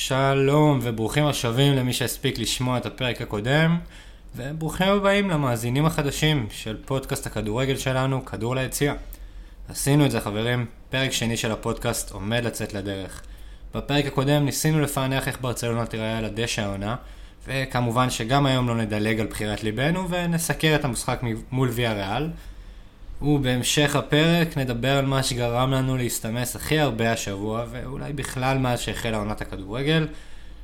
שלום וברוכים השבים למי שהספיק לשמוע את הפרק הקודם וברוכים הבאים למאזינים החדשים של פודקאסט הכדורגל שלנו, כדור ליציאה. עשינו את זה חברים, פרק שני של הפודקאסט עומד לצאת לדרך. בפרק הקודם ניסינו לפענח איך ברצלונה תיראה על הדשא העונה וכמובן שגם היום לא נדלג על בחירת ליבנו ונסקר את המשחק מול ויה ריאל. ובהמשך הפרק נדבר על מה שגרם לנו להסתמס הכי הרבה השבוע, ואולי בכלל מאז שהחלה עונת הכדורגל,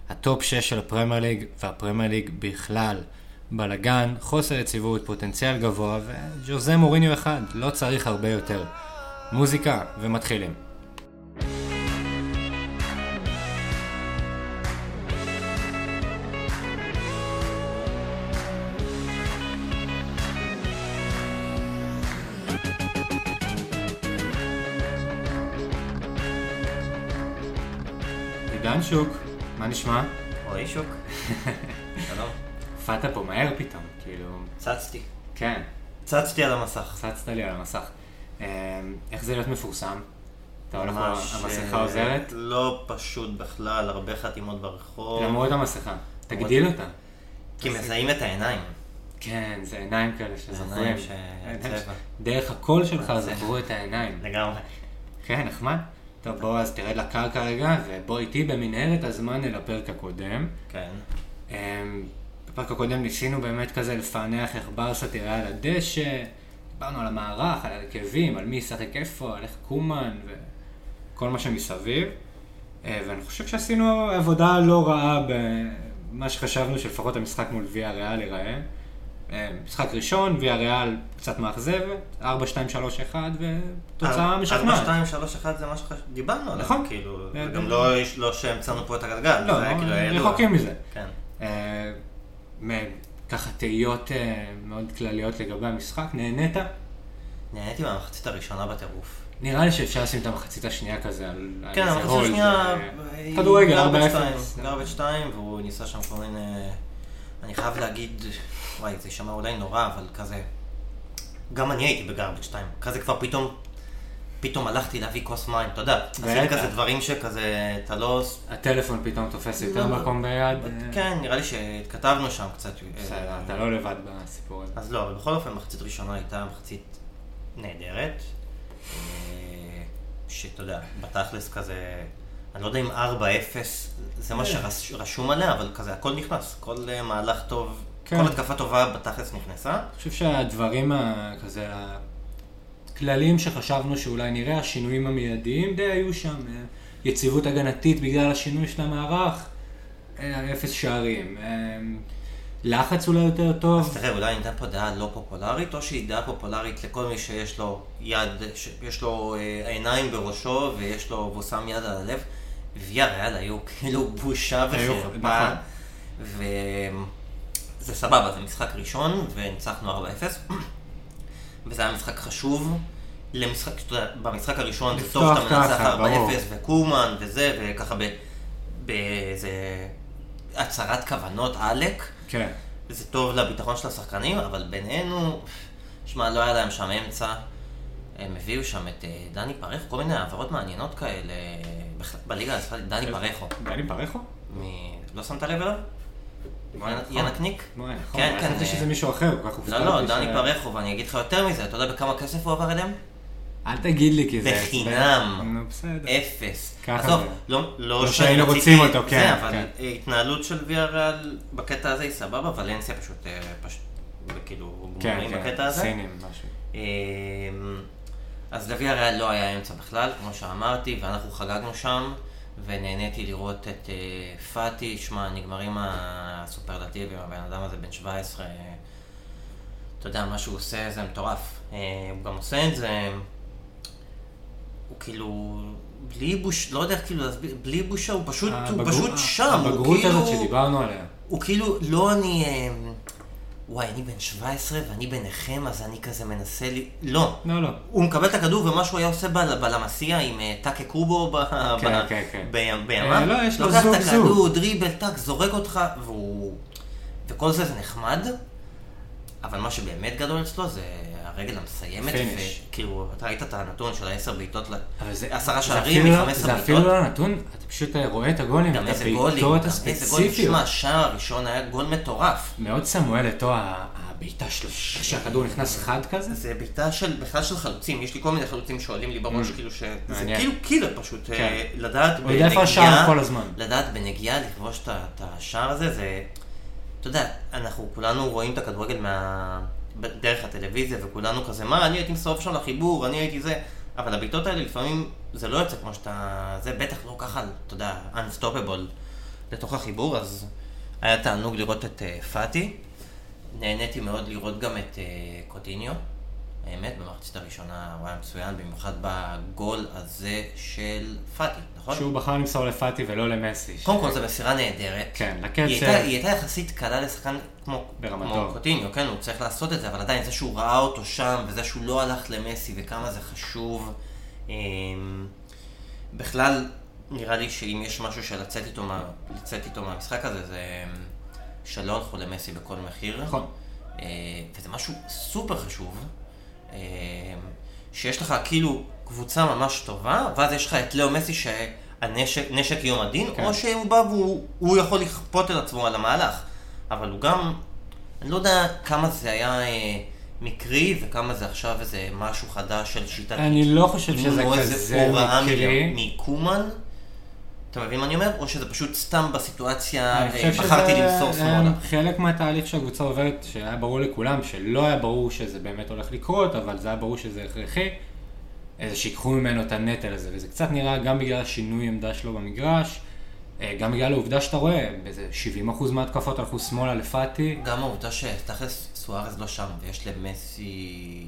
הטופ 6 של הפרמייר ליג והפרמייר ליג בכלל. בלאגן, חוסר יציבות, פוטנציאל גבוה, וג'וזה מוריניו אחד, לא צריך הרבה יותר. מוזיקה, ומתחילים. שוק, מה נשמע? רועי שוק. שלום. הופעת פה מהר פתאום, כאילו... צצתי. כן, צצתי על המסך. צצת לי על המסך. אה, איך זה להיות מפורסם? אתה הולך, המסכה עוזרת? לא פשוט בכלל, הרבה חתימות ברחוב. למרות המסכה. תגדיל אותה. כי מזהים את העיניים. כן, זה עיניים כאלה שזוכרים. עיניים ש-. דרך הקול שלך זכרו את העיניים. לגמרי. כן, נחמד. טוב, בוא אז תרד לקרקע רגע, ובוא איתי במנהרת הזמן אל הפרק הקודם. כן. אמ, בפרק הקודם ניסינו באמת כזה לפענח איך ברסה תראה על הדשא, דיברנו על המערך, על ההרכבים, על מי ישחק איפה, על איך קומן וכל מה שמסביב. אה, ואני חושב שעשינו עבודה לא רעה במה שחשבנו שלפחות המשחק מול ויה ריאל ייראה. אה, משחק ראשון, ויה ריאל קצת מאכזבת, 4, 2, 3, 1, ותוצאה משכנעת. 4, 2, 3, 1 זה מה שדיברנו עליו. נכון. כאילו, אה, גם אה, לא לא שהמצאנו פה את הגלגל. לא, זה היה כאילו היה ידוע. רחוקים מזה. כן. ככה תהיות מאוד כלליות לגבי המשחק, נהנית? נהניתי מהמחצית הראשונה בטירוף. נראה לי שאפשר לשים את המחצית השנייה כזה על כן, איזה המחצית הולד, השנייה... אה, היא כדורגל, גרבג' 4-0. שתיים, גרבג' 2, והוא ניסה שם כל מיני... אני חייב להגיד, וואי, זה יישמע אולי נורא, אבל כזה... גם אני הייתי בגרבג' 2. כזה כבר פתאום... פתאום הלכתי להביא כוס מים, אתה יודע, עשיתי. כזה דברים שכזה, אתה לא... הטלפון פתאום תופס יותר לא, מקום ביד. אה, כן, נראה לי שהתכתבנו שם קצת. בסדר, אה, אתה לא לבד בסיפור הזה. אז לא, אבל בכל אופן, מחצית ראשונה הייתה מחצית נהדרת. שאתה יודע, בתכלס כזה, אני לא יודע אם 4-0 זה מה שרשום עליה, אבל כזה הכל נכנס. כל אה, מהלך טוב, כן. כל התקפה טובה בתכלס נכנסה. אני חושב שהדברים כזה הכלליים שחשבנו שאולי נראה, השינויים המיידיים די היו שם. אה, יציבות הגנתית בגלל השינוי של המערך, אה, אפס שערים. לחץ אולי יותר טוב. אז תראה, אולי ניתן פה דעה לא פופולרית, או שהיא דעה פופולרית לכל מי שיש לו יד, שיש לו עיניים בראשו ויש לו, והוא שם יד על הלב. ויה ריאל היו כאילו בושה היו, וחרפה. נכון. וזה סבבה, זה משחק ראשון, וניצחנו 4-0. וזה היה משחק חשוב. למשחק, במשחק הראשון זה טוב שאתה מנצח ככה, 4-0 ברור. וקומן וזה, וככה באיזה הצהרת כוונות עלק. כן. זה טוב לביטחון של השחקנים, אבל בינינו, שמע, לא היה להם שם אמצע. הם הביאו שם את אה, דני פרחו, כל מיני העברות מעניינות כאלה, בליגה הספרדית, דני פרחו. דני פרחו? לא שמת לב אליו? ינקניק? נכון, כן, כן. חשבתי אה, שזה מישהו אחר, כל כך הופתעתי. לא, לא, דני פרחו, ואני אגיד לך יותר מזה, אתה יודע בכמה כסף הוא עבר אליהם? אל תגיד לי כי זה... בחינם. נו, בסדר. אפס. עזוב. לא, לא לא שהיינו רוצים אותו, כן, זה, אבל כן. התנהלות של ויה ריאל בקטע הזה היא סבבה, ולנסיה פשוט, אה, פשוט, כאילו, כן, גמורים כן, בקטע הזה. סינים, משהו. אז לוויה ריאל לא היה אמצע בכלל, כמו שאמרתי, ואנחנו חגגנו שם, ונהניתי לראות את אה, פאטי, שמע, נגמרים הסופרלטיבים, הבן אדם הזה בן 17, אה, אתה יודע, מה שהוא עושה זה מטורף. אה, הוא גם עושה את זה, הוא כאילו, בלי בוש, לא יודע איך כאילו להסביר, בלי בושה, הוא פשוט, הוא הבגרות- פשוט שם, הוא הבגרות כאילו... הזאת שדיברנו עליה. הוא כאילו, לא אני... אה, וואי, אני בן 17 ואני ביניכם, אז אני כזה מנסה לי... לא. לא, לא. הוא מקבל את הכדור ומה שהוא היה עושה בל- בלמסיע עם אה, טאקה קובו ב- כן, ב- כן, כן. בים- בימיו. אה, לא, יש לו לוקח זוג, את זוג. הכדור, דריבל, טאק, זורק אותך, והוא... וכל זה זה נחמד, אבל מה שבאמת גדול אצלו זה הרגל המסיימת. וכאילו, אתה ראית את הנתון של העשר בעיטות, ל- אבל זה- עשרה זה שערים אפילו לא- מ-15 זה אפילו בעיטות. לא אתה פשוט רואה את הגולים, את הבעיטות גם איזה גולים, הספציפיות. תשמע, השער הראשון היה גול מטורף. מאוד סמואל אתו, הבעיטה שלו, שהכדור נכנס חד כזה. זה בעיטה של, בכלל של חלוצים, יש לי כל מיני חלוצים שעולים לי בראש, כאילו ש... זה Mm. כאילו קילר פשוט, כן. אה, לדעת הזמן. לדעת בנגיעה לכבוש את השער הזה, זה... אתה יודע, אנחנו כולנו רואים את הכדורגל מה... דרך הטלוויזיה, וכולנו כזה, מה, אני הייתי מסובב שם לחיבור, אני הייתי זה, אבל הבעיטות האלה לפעמים, זה לא יוצא כמו שאתה... זה בטח לא ככה, אתה יודע, unstoppable לתוך החיבור, אז היה תענוג לראות את uh, פאטי. נהניתי מאוד לראות גם את uh, קוטיניו. האמת, במחצית הראשונה הוא היה מצוין, במיוחד בגול הזה של פאטי, נכון? שהוא בחר למסור לפאטי ולא למסי. קודם כל, זו מסירה נהדרת. כן, לקצב. היא הייתה יחסית קלה לשחקן כמו. כמו קוטיניו, כן, הוא צריך לעשות את זה, אבל עדיין זה שהוא ראה אותו שם, וזה שהוא לא הלך למסי, וכמה זה חשוב. אמ, בכלל, נראה לי שאם יש משהו של לצאת איתו, מה, לצאת איתו מהמשחק הזה, זה אמ, שלא הלכו למסי בכל מחיר. נכון. אה, וזה משהו סופר חשוב, שיש לך כאילו קבוצה ממש טובה, ואז יש לך את לאו מסי שהנשק נשק יום הדין, כן. או שהוא בא והוא הוא יכול לכפות על עצמו על המהלך, אבל הוא גם, אני לא יודע כמה זה היה אה, מקרי וכמה זה עכשיו איזה משהו חדש של שיטת... אני לא חושב שזה כזה איזה הוראה מקרי. מקומן. אתה מבין מה אני אומר? או שזה פשוט סתם בסיטואציה, אני אה, חושב בחרתי שזה למסור שמאלה. חלק מהתהליך שהקבוצה עוברת, שהיה ברור לכולם, שלא היה ברור שזה באמת הולך לקרות, אבל זה היה ברור שזה הכרחי, אה, זה שיקחו ממנו את הנטל הזה, וזה קצת נראה גם בגלל השינוי עמדה שלו במגרש, אה, גם בגלל העובדה שאתה רואה, באיזה 70% מההתקפות הלכו שמאלה לפאטי, גם העובדה שתכלס סוארז לא שם ויש למסי...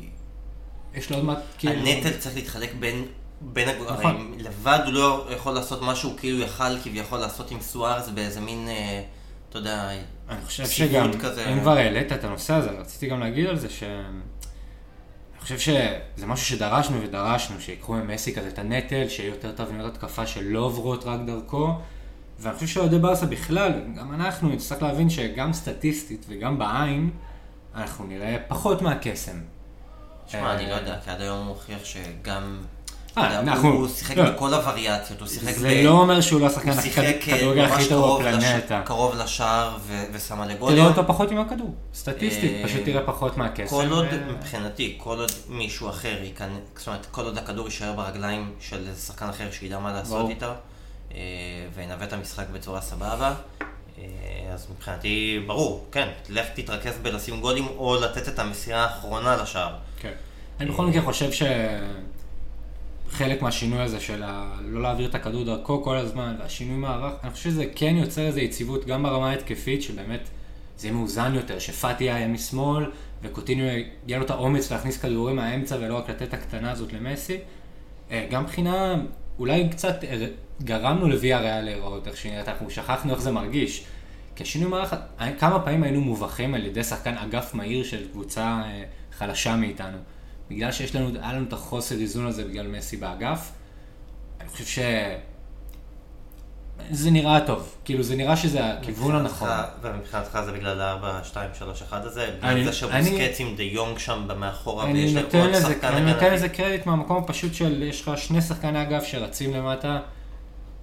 יש לו עוד מעט, כאילו... הנטל צריך להתחלק בין... בין הג... נכון. לבד הוא לא יכול לעשות משהו כאילו יכל כביכול לעשות עם סוארז באיזה מין, אה, אתה יודע, אני חושב שגם, כזה. אם כבר העלית את הנושא הזה, רציתי גם להגיד על זה ש... אני חושב שזה משהו שדרשנו ודרשנו, שיקחו ממסי כזה את הנטל, שיהיה יותר תבניות התקפה שלא עוברות רק דרכו. ואני חושב שאוהדי ברסה בכלל, גם אנחנו, נצטרך להבין שגם סטטיסטית וגם בעין, אנחנו נראה פחות מהקסם. תשמע, אני לא יודע, כי עד היום הוא הוכיח שגם... אתה אה, אנחנו- הוא שיחק לא. בכל הווריאציות, הוא שיחק זה לא אומר שהוא לא השחקן הוא שיחק אה, הכדורגל הכי טוב קרוב לש- בפלנטה. קרוב לשער ו- ושם עלי גולים. תראה אותו פחות עם הכדור, סטטיסטית, אה, פשוט תראה פחות מהקסם. כל עוד, מבחינתי, כל עוד מישהו אחר ייכנס, זאת אומרת, כל עוד הכדור יישאר ברגליים של שחקן אחר שידע מה לעשות. איתו, וינווט את המשחק בצורה סבבה, אז מבחינתי, ברור, כן, לך תתרכז בלשים גולים, או לתת את המסירה האחרונה לשער. כן. אני בכל מקרה חושב שחלק מהשינוי הזה של ה... לא להעביר את הכדור דרכו כל הזמן, והשינוי מערך, אני חושב שזה כן יוצר איזו יציבות גם ברמה ההתקפית, שבאמת זה מאוזן יותר, שפאטי יהיה משמאל, וקוטיניו יהיה לו את האומץ להכניס כדורים מהאמצע ולא רק לתת את הקטנה הזאת למסי. אה, גם מבחינה, אולי קצת אה, גרמנו לוויה ריאל להיראות איך שנראית, אנחנו שכחנו איך זה מרגיש. כי השינוי מערך, כמה פעמים היינו מובכים על ידי שחקן אגף מהיר של קבוצה אה, חלשה מאיתנו. בגלל שיש לנו, היה לנו את החוסר איזון הזה בגלל מסי באגף. אני חושב ש... זה נראה טוב, כאילו זה נראה שזה הכיוון הנכון. מבחינתך- ומבחינתך זה בגלל ה-4, 2, 3, 1 הזה? אני- בגלל זה שבוסקץ עם דה יונג שם מאחורה, אני ויש להם עוד שחקן אני נותן הגנתי? לזה קרדיט מהמקום הפשוט של יש לך שני שחקני אגף שרצים למטה,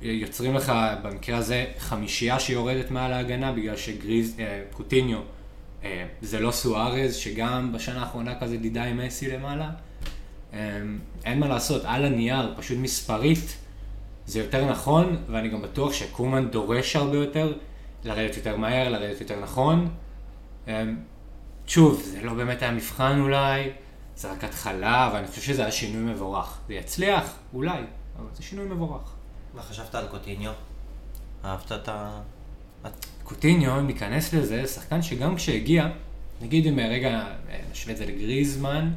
יוצרים לך במקרה הזה חמישייה שיורדת מעל ההגנה בגלל שגריז, אה, קוטיניו זה לא סוארז שגם בשנה האחרונה כזה דידה עם מסי למעלה. אה, אין מה לעשות, על הנייר, פשוט מספרית, זה יותר נכון, ואני גם בטוח שקומן דורש הרבה יותר, לרדת יותר מהר, לרדת יותר נכון. אה, שוב, זה לא באמת היה מבחן אולי, זה רק התחלה, ואני חושב שזה היה שינוי מבורך. זה יצליח, אולי, אבל זה שינוי מבורך. מה חשבת על קוטיניו? אהבת את ה... קוטיניו, אם ניכנס לזה, שחקן שגם כשהגיע, נגיד אם רגע אה, נשווה את זה לגריזמן,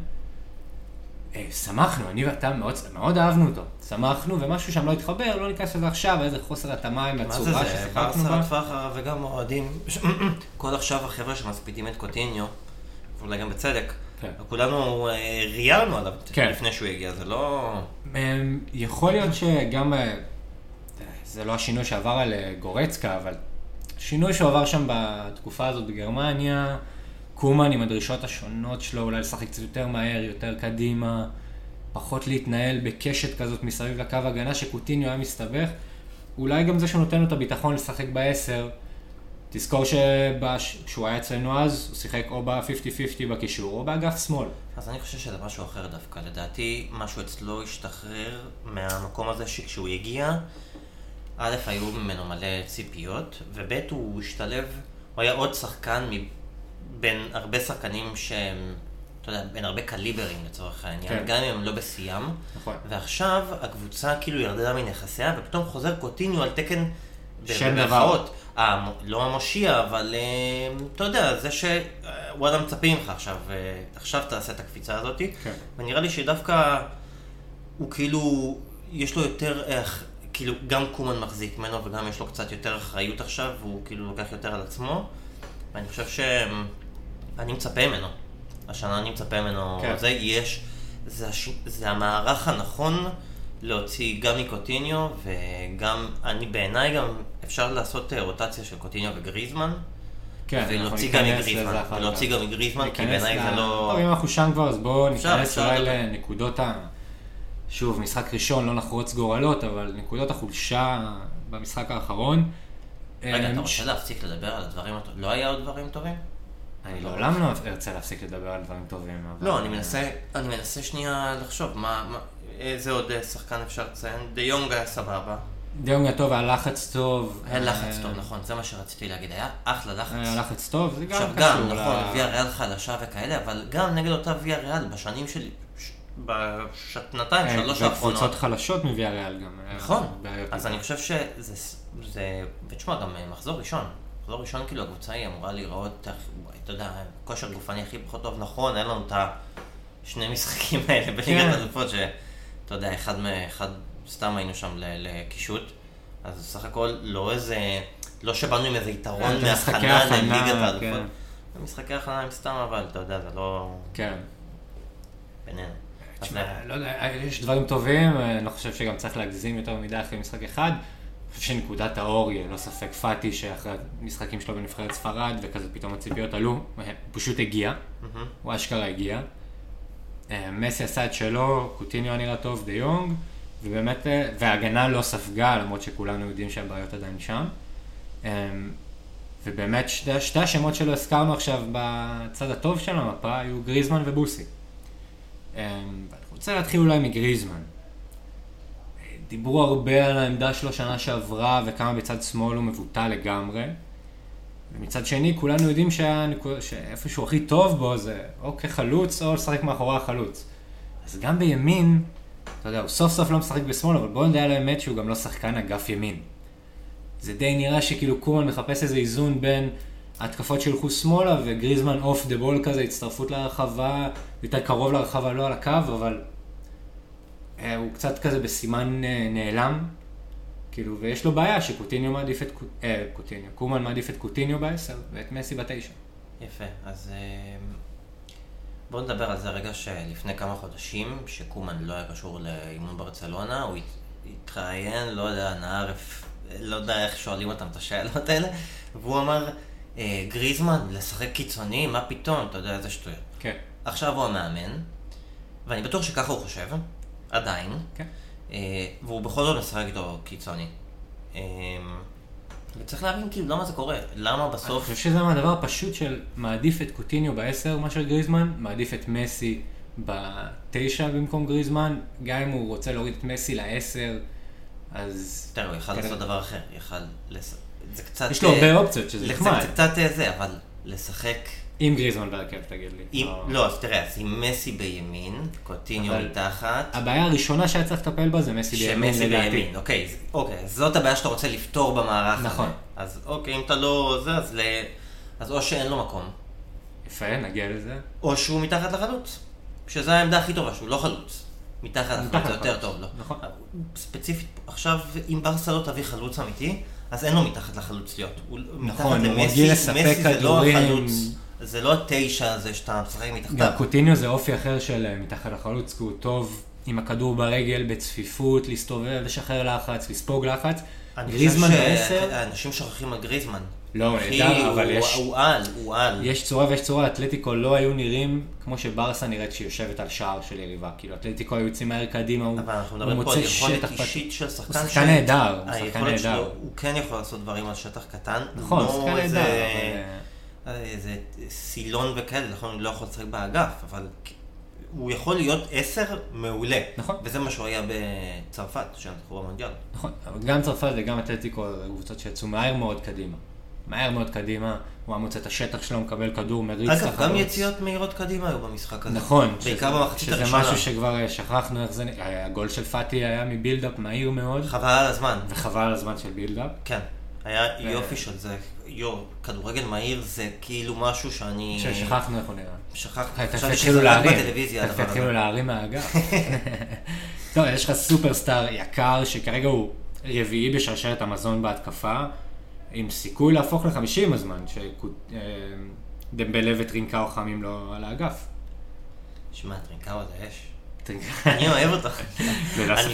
אה, שמחנו, אני ואתה מאוד, מאוד אהבנו אותו. שמחנו, ומשהו שם לא התחבר, לא ניכנס לזה עכשיו, איזה חוסר התאמה עם מה זה הצורה זה? ששיחקנו ברסה בה. לטווח וגם אוהדים. כל עכשיו החבר'ה שמספידים את קוטיניו, ואולי גם בצדק, כן. כולנו אה, ראיינו עליו כן. לפני שהוא הגיע, זה לא... אמ, יכול להיות שגם, אה, זה לא השינוי שעבר על אה, גורצקה, אבל שינוי שעבר שם בתקופה הזאת בגרמניה, קומן עם הדרישות השונות שלו, אולי לשחק קצת יותר מהר, יותר קדימה, פחות להתנהל בקשת כזאת מסביב לקו הגנה, שקוטיניו היה מסתבך. אולי גם זה שהוא נותן לו את הביטחון לשחק בעשר. תזכור שכשהוא היה אצלנו אז, הוא שיחק או ב-50-50 בקישור, או באגף שמאל. אז אני חושב שזה משהו אחר דווקא. לדעתי, משהו אצלו השתחרר מהמקום הזה שכשהוא הגיע, א', היו ממנו מלא ציפיות, וב', הוא השתלב, הוא היה עוד שחקן בין הרבה שחקנים שהם, אתה יודע, בין הרבה קליברים לצורך העניין, כן. גם אם הם לא בשיאם. נכון. ועכשיו הקבוצה כאילו ירדה מנכסיה, ופתאום חוזר קוטיניו על תקן... שם דבר. לא המושיע, אבל אה, אתה יודע, זה שוואלה מצפים ממך עכשיו, אה, עכשיו תעשה את הקפיצה הזאת. כן. ונראה לי שדווקא הוא כאילו, יש לו יותר, אה, כאילו גם קומן מחזיק ממנו וגם יש לו קצת יותר אחריות עכשיו, והוא כאילו לוקח יותר על עצמו. ואני חושב שאני מצפה ממנו. השנה אני מצפה ממנו. כן. זה יש, זה, הש... זה המערך הנכון להוציא גם מקוטיניו, וגם, אני בעיניי גם אפשר לעשות אה, רוטציה של קוטיניו וגריזמן. כן, ולהוציא גם מגריזמן, ולהוציא גם מגריזמן, כי בעיניי זה לא... טוב, אם אנחנו שם כבר, אז בואו ניכנס אולי לנקודות ה... שוב, משחק ראשון, לא נחרוץ גורלות, אבל נקודות החולשה במשחק האחרון. רגע, אתה רוצה להפסיק לדבר על הטובים? לא היה עוד דברים טובים? אני לעולם לא ארצה להפסיק לדבר על דברים טובים. לא, אני מנסה, אני מנסה שנייה לחשוב, מה, איזה עוד אה, שחקן אפשר לציין? דה יונג היה סבבה. דה יונג היה טוב, היה לחץ טוב. היה לחץ טוב, נכון, זה מה שרציתי להגיד, היה אחלה לחץ. היה לחץ טוב, זה גם קשור. עכשיו גם, נכון, ויה ריאל חדשה וכאלה, אבל גם נגד אותה ויה ריאל בשנים שלי, בשנתיים, כן, שלוש האחרונות. וקבוצות חלשות מוויה ריאל גם. נכון, אז אני חושב שזה, ותשמע, גם מחזור ראשון. מחזור ראשון, כאילו, הקבוצה היא אמורה להיראות, אתה יודע, כושר גופני הכי פחות טוב, נכון, אין לנו את השני משחקים האלה בליגת כן. אלופות, שאתה יודע, אחד מאחד, סתם היינו שם לקישוט, אז סך הכל לא איזה, לא שבאנו עם איזה יתרון מהכנה לליגת האלופות. משחקי הכנה הם סתם, אבל אתה יודע, זה לא... כן. בינינו. תשמע, לא יודע, יש דברים טובים, אני לא חושב שגם צריך להגזים יותר מדי אחרי משחק אחד. אני חושב שנקודת האור היא ללא ספק פאטי, שאחרי המשחקים שלו בנבחרת ספרד, וכזה פתאום הציפיות עלו, הוא פשוט הגיע, הוא אשכרה הגיע. אה, מסי עשה את שלו, קוטיניו נראה טוב, דה יונג, ובאמת, אה, וההגנה לא ספגה, למרות שכולנו יודעים שהבעיות עדיין שם. אה, ובאמת שתי, שתי השמות שלו הזכרנו עכשיו בצד הטוב של המפה היו גריזמן ובוסי. אני רוצה להתחיל אולי מגריזמן. דיברו הרבה על העמדה שלו שנה שעברה וכמה בצד שמאל הוא מבוטל לגמרי. ומצד שני, כולנו יודעים שאיפה שהוא הכי טוב בו זה או כחלוץ או לשחק מאחורי החלוץ. אז גם בימין, אתה יודע, הוא סוף סוף לא משחק בשמאל, אבל בואו נדע על האמת שהוא גם לא שחקן אגף ימין. זה די נראה שכאילו קומן מחפש איזה איזון בין התקפות שילכו שמאלה וגריזמן אוף דה בול כזה, הצטרפות להרחבה, יותר קרוב להרחבה, לא על הקו, אבל אה, הוא קצת כזה בסימן אה, נעלם, כאילו, ויש לו בעיה שקוטיניו מעדיף את, אה, קוטיניו, קומן מעדיף את קוטיניו בעשר ואת מסי בתשע. יפה, אז אה, בואו נדבר על זה רגע שלפני כמה חודשים, שקומן לא היה קשור לאימון ברצלונה, הוא התראיין, לא יודע, נער, לא יודע איך שואלים אותם את השאלות האלה, והוא אמר, אה, גריזמן, לשחק קיצוני, מה פתאום, אתה יודע איזה שטויות. כן. עכשיו הוא המאמן, ואני בטוח שככה הוא חושב, עדיין. כן. אה, והוא בכל זאת משחק איתו קיצוני. אה, וצריך להבין כאילו למה זה קורה, למה בסוף... אני חושב שזה מהדבר הפשוט של מעדיף את קוטיניו בעשר מאשר גריזמן, מעדיף את מסי בתשע במקום גריזמן, גם אם הוא רוצה להוריד את מסי לעשר, אז... תראה, הוא יכל לעשות דבר אחר, יכל... זה קצת... יש לו הרבה אופציות שזה נחמד. זה קצת זה, אבל לשחק... עם גריזמן בהרכב, תגיד לי. עם, או... לא, אז תראה, אז עם מסי בימין, קוטיניו מתחת. הבעיה הראשונה שהיה צריך לטפל בה זה מסי בימין, שמסי בימין, אוקיי, אוקיי, זאת הבעיה שאתה רוצה לפתור במערך הזה. נכון. אז אוקיי, אם אתה לא זה, אז, ל... אז או שאין לו מקום. יפה, נגיע לזה. או שהוא מתחת לחלוץ. שזו העמדה הכי טובה, שהוא לא חלוץ. מתחת לחלוץ זה יותר טוב לו. נכון. ספציפית, עכשיו, אם ברסה לא תביא חלוץ אמיתי, אז אין לו מתחת לחלוץ להיות. נכון, הוא רגיל לספק כדורים. זה לא התשע הזה שאתה משחק מתחתיו. גם קוטיניו זה אופי אחר של אה, מתחת לחלוץ, כי הוא טוב עם הכדור ברגל, בצפיפות, להסתובב, לשחרר לחץ, לספוג לחץ. גריזמן בעשר, שאנשים שוכחים על גריזמן. לא, נהדר, אבל יש... הוא על, הוא על. יש צורה ויש צורה, אתלטיקו לא היו נראים כמו שברסה נראית כשהיא יושבת על שער של יריבה. כאילו, אתלטיקו היו יוצאים מהר קדימה, הוא, אבל אנחנו מדברים פה מוצא על יכולת שטח. אישית של שחקן. הוא שחקן נהדר, הוא שחקן נהדר. הוא כן יכול לעשות דברים על שטח קטן. נכון, שחקן נהדר, אבל... איזה סילון וכאלה, נכון, הוא לא יכול לשחק באגף, אבל הוא יכול להיות עשר מעולה. נכון. וזה מה שהוא היה בצרפת, כשנחנו במונדיאל. נכון, אבל גם צרפת וגם אתלטיקו קבוצות שיצאו מהר מאוד קדימה. מהר מאוד קדימה, הוא היה מוצא את השטח שלו, מקבל כדור, מריץ אגב, לחלוץ. גם יציאות מהירות קדימה היו במשחק הזה. נכון, בעיקר שזה- במחצית שזה הראשונה. משהו שכבר אה, שכחנו איך זה נראה. הגול של פאטי היה מבילדאפ מהיר מאוד, חבל על הזמן. וחבל על הזמן של בילדאפ. כן. היה יופי של זה. יו, כדורגל מהיר זה כאילו משהו שאני... ששכחנו איך הוא נראה. שכחתי. תכף חשבתי שזה רק בטלוויזיה. הדבר הזה. יתחילו להרים מהאגף. טוב, יש לך סופרסטאר יקר, שכרגע הוא רביעי בשרשרת המזון בהתקפה, עם סיכוי להפוך לחמישי עם הזמן, שדמבלה וטרינקאו חמים לו על האגף. שמע, טרינקאו זה אש. אני אוהב אני.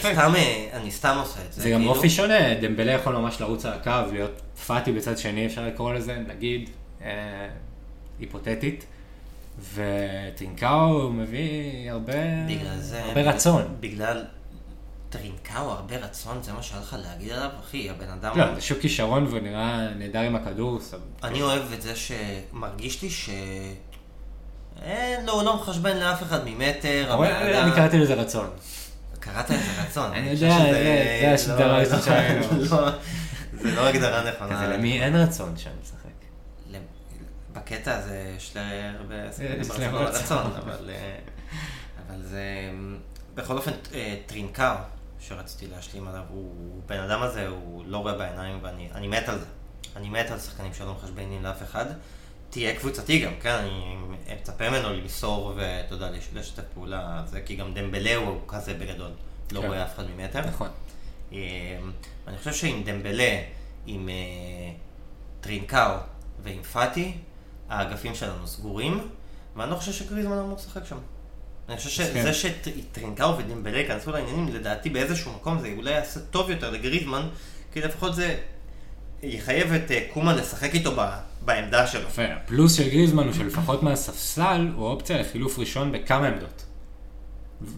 סתם, אה, אני סתם עושה את זה. זה גם כאילו. אופי שונה, דמבלה יכול ממש לרוץ על הקו, להיות פאטי בצד השני, אפשר לקרוא לזה, נגיד, אה, היפותטית. וטרינקאו מביא הרבה, בגלל זה... הרבה רצון. בגלל טרינקאו, הרבה רצון, זה מה שהיה לך להגיד עליו? אחי, הבן אדם... לא, זה שוב כישרון והוא נראה נהדר עם הכדור. אני אוהב את זה שמרגיש לי ש... אין לו, הוא לא מחשבן לאף אחד ממטר. אני קראתי לזה רצון. קראת לזה רצון. אני יודע, זה- לא- השדרה לא- שראינו. לא, זה לא הגדרה נכונה. כזה למי אין רצון שם לשחק. ל- בקטע הזה יש להרבה ברצלונה רצון. אבל אה, זה... בכל אופן, אה, טרינקאו, שרציתי להשלים עליו, הוא בן אדם הזה, הוא לא רואה בעיניים ואני אני מת על זה. אני מת על שחקנים שלא מחשבנים לאף אחד. תהיה קבוצתי גם, כן? אני מצפה ממנו למסור ואתה יודע, לש- לשתף פעולה, זה כי גם דמבלה הוא כזה בגדול, לא כן. רואה אף אחד ממטר. נכון. אה, אני חושב שעם דמבלה, עם אה, טרינקאו ועם פאטי, האגפים שלנו סגורים, ואני לא חושב שגריזמן אמור לשחק שם. אני חושב. שזה שטרינקאו ודמבלה ייכנסו לעניינים, לדעתי באיזשהו מקום זה אולי יעשה טוב יותר לגריזמן, כי לפחות זה יחייב את אה, קומן לשחק איתו ב- בעמדה שלו. יפה, הפלוס של גריזמן הוא שלפחות מהספסל הוא אופציה לחילוף ראשון בכמה עמדות.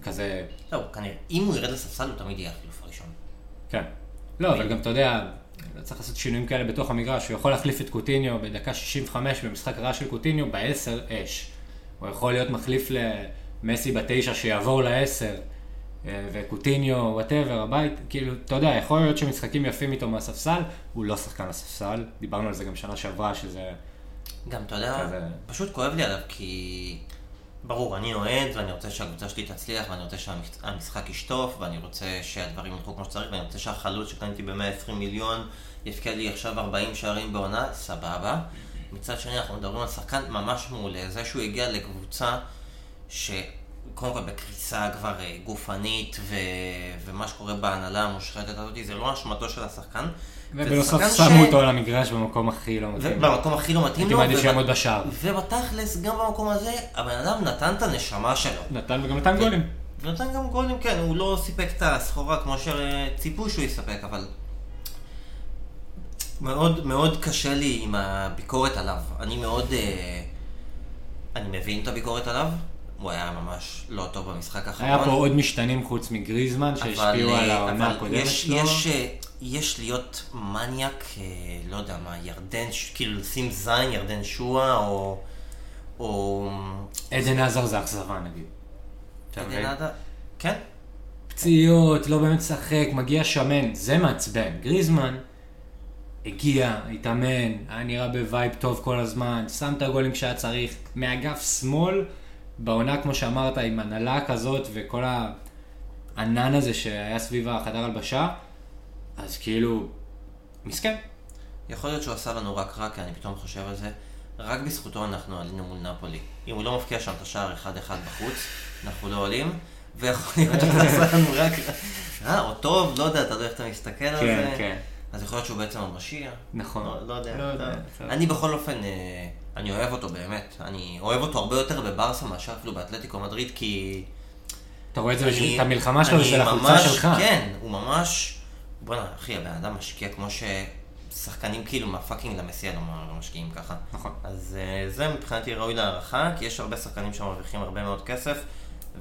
כזה, לא, כנראה, אם הוא ירד לספסל הוא תמיד יהיה החילוף הראשון. כן. לא, אבל גם אתה יודע, לא צריך לעשות שינויים כאלה בתוך המגרש, הוא יכול להחליף את קוטיניו בדקה 65 במשחק רע של קוטיניו, בעשר אש. הוא יכול להיות מחליף למסי בתשע שיעבור לעשר, וקוטיניו, whatever, הבית, כאילו, אתה יודע, יכול להיות שמשחקים יפים איתו מהספסל, הוא לא שחקן לספסל, דיברנו על זה גם שנה שעברה, שזה... גם, אתה יודע, כזה. פשוט כואב לי עליו, כי... ברור, אני אוהד, ואני רוצה שהקבוצה שלי תצליח, ואני רוצה שהמשחק ישטוף, ואני רוצה שהדברים ילכו כמו שצריך, ואני רוצה שהחלוץ שקניתי ב-120 מיליון יפקיע לי עכשיו 40 שערים בעונה, סבבה. מצד שני, אנחנו מדברים על שחקן ממש מעולה. זה שהוא הגיע לקבוצה שקודם כל בקריסה כבר אה, גופנית, ו... ומה שקורה בהנהלה המושחתת הזאת, זה לא אשמתו של השחקן. שחקן שמו ש- אותו על המגרש במקום הכי לא מתאים. ובמקום הכי לא מתאים הייתי לו. מעדיף וב- שיעמוד בשער. ובתכלס, גם במקום הזה, הבן אדם נתן את הנשמה שלו. נתן וגם נתן גולים. ונתן גם גולים, כן, הוא לא סיפק את הסחורה כמו שציפו שהוא יספק, אבל... מאוד מאוד קשה לי עם הביקורת עליו. אני מאוד... אה, אני מבין את הביקורת עליו, הוא היה ממש לא טוב במשחק האחרון. היה פה עוד משתנים חוץ מגריזמן שהשפיעו על אה, העונה הקודמת שלו. יש, אה, יש להיות מניאק, אה, לא יודע מה, ירדן, כאילו לשים זין, הזארד שואה, או... או... עדן הזארד זה אכזבה נגיד. עדן? עדה? כן? פציעות, לא באמת משחק, מגיע שמן, זה מעצבן. גריזמן הגיע, התאמן, היה נראה ב vibe טוב כל הזמן, שם את הגולים כשהיה צריך, מאגף שמאל, בעונה כמו שאמרת, עם הנהלה כזאת וכל הענן הזה שהיה סביב החדר הלבשה, אז כאילו, מסכן. יכול להיות שהוא עשה לנו רק רע, כי אני פתאום חושב על זה. רק בזכותו אנחנו עלינו מול נפולי. אם הוא לא מבקיע שם את השער 1-1 בחוץ, אנחנו לא עולים, ויכול להיות שזה עשה לנו רק רע, או טוב, לא יודע, אתה יודע איך אתה מסתכל על כן, זה. כן. אז יכול להיות שהוא בעצם המשיח. נכון. לא, לא יודע. לא. אני בכל אופן, אה, אני אוהב אותו באמת. אני אוהב אותו הרבה יותר בברסה מאשר אפילו באתלטיקו מדריד, כי אתה רואה את זה, אני- את המלחמה שלו בשביל החולצה שלך. כן, הוא ממש... בואנה, אחי, הבן אדם משקיע כמו ששחקנים כאילו מהפאקינג למסיע לא לא משקיעים ככה. נכון. אז אה, זה מבחינתי ראוי להערכה, כי יש הרבה שחקנים שמרוויחים הרבה מאוד כסף,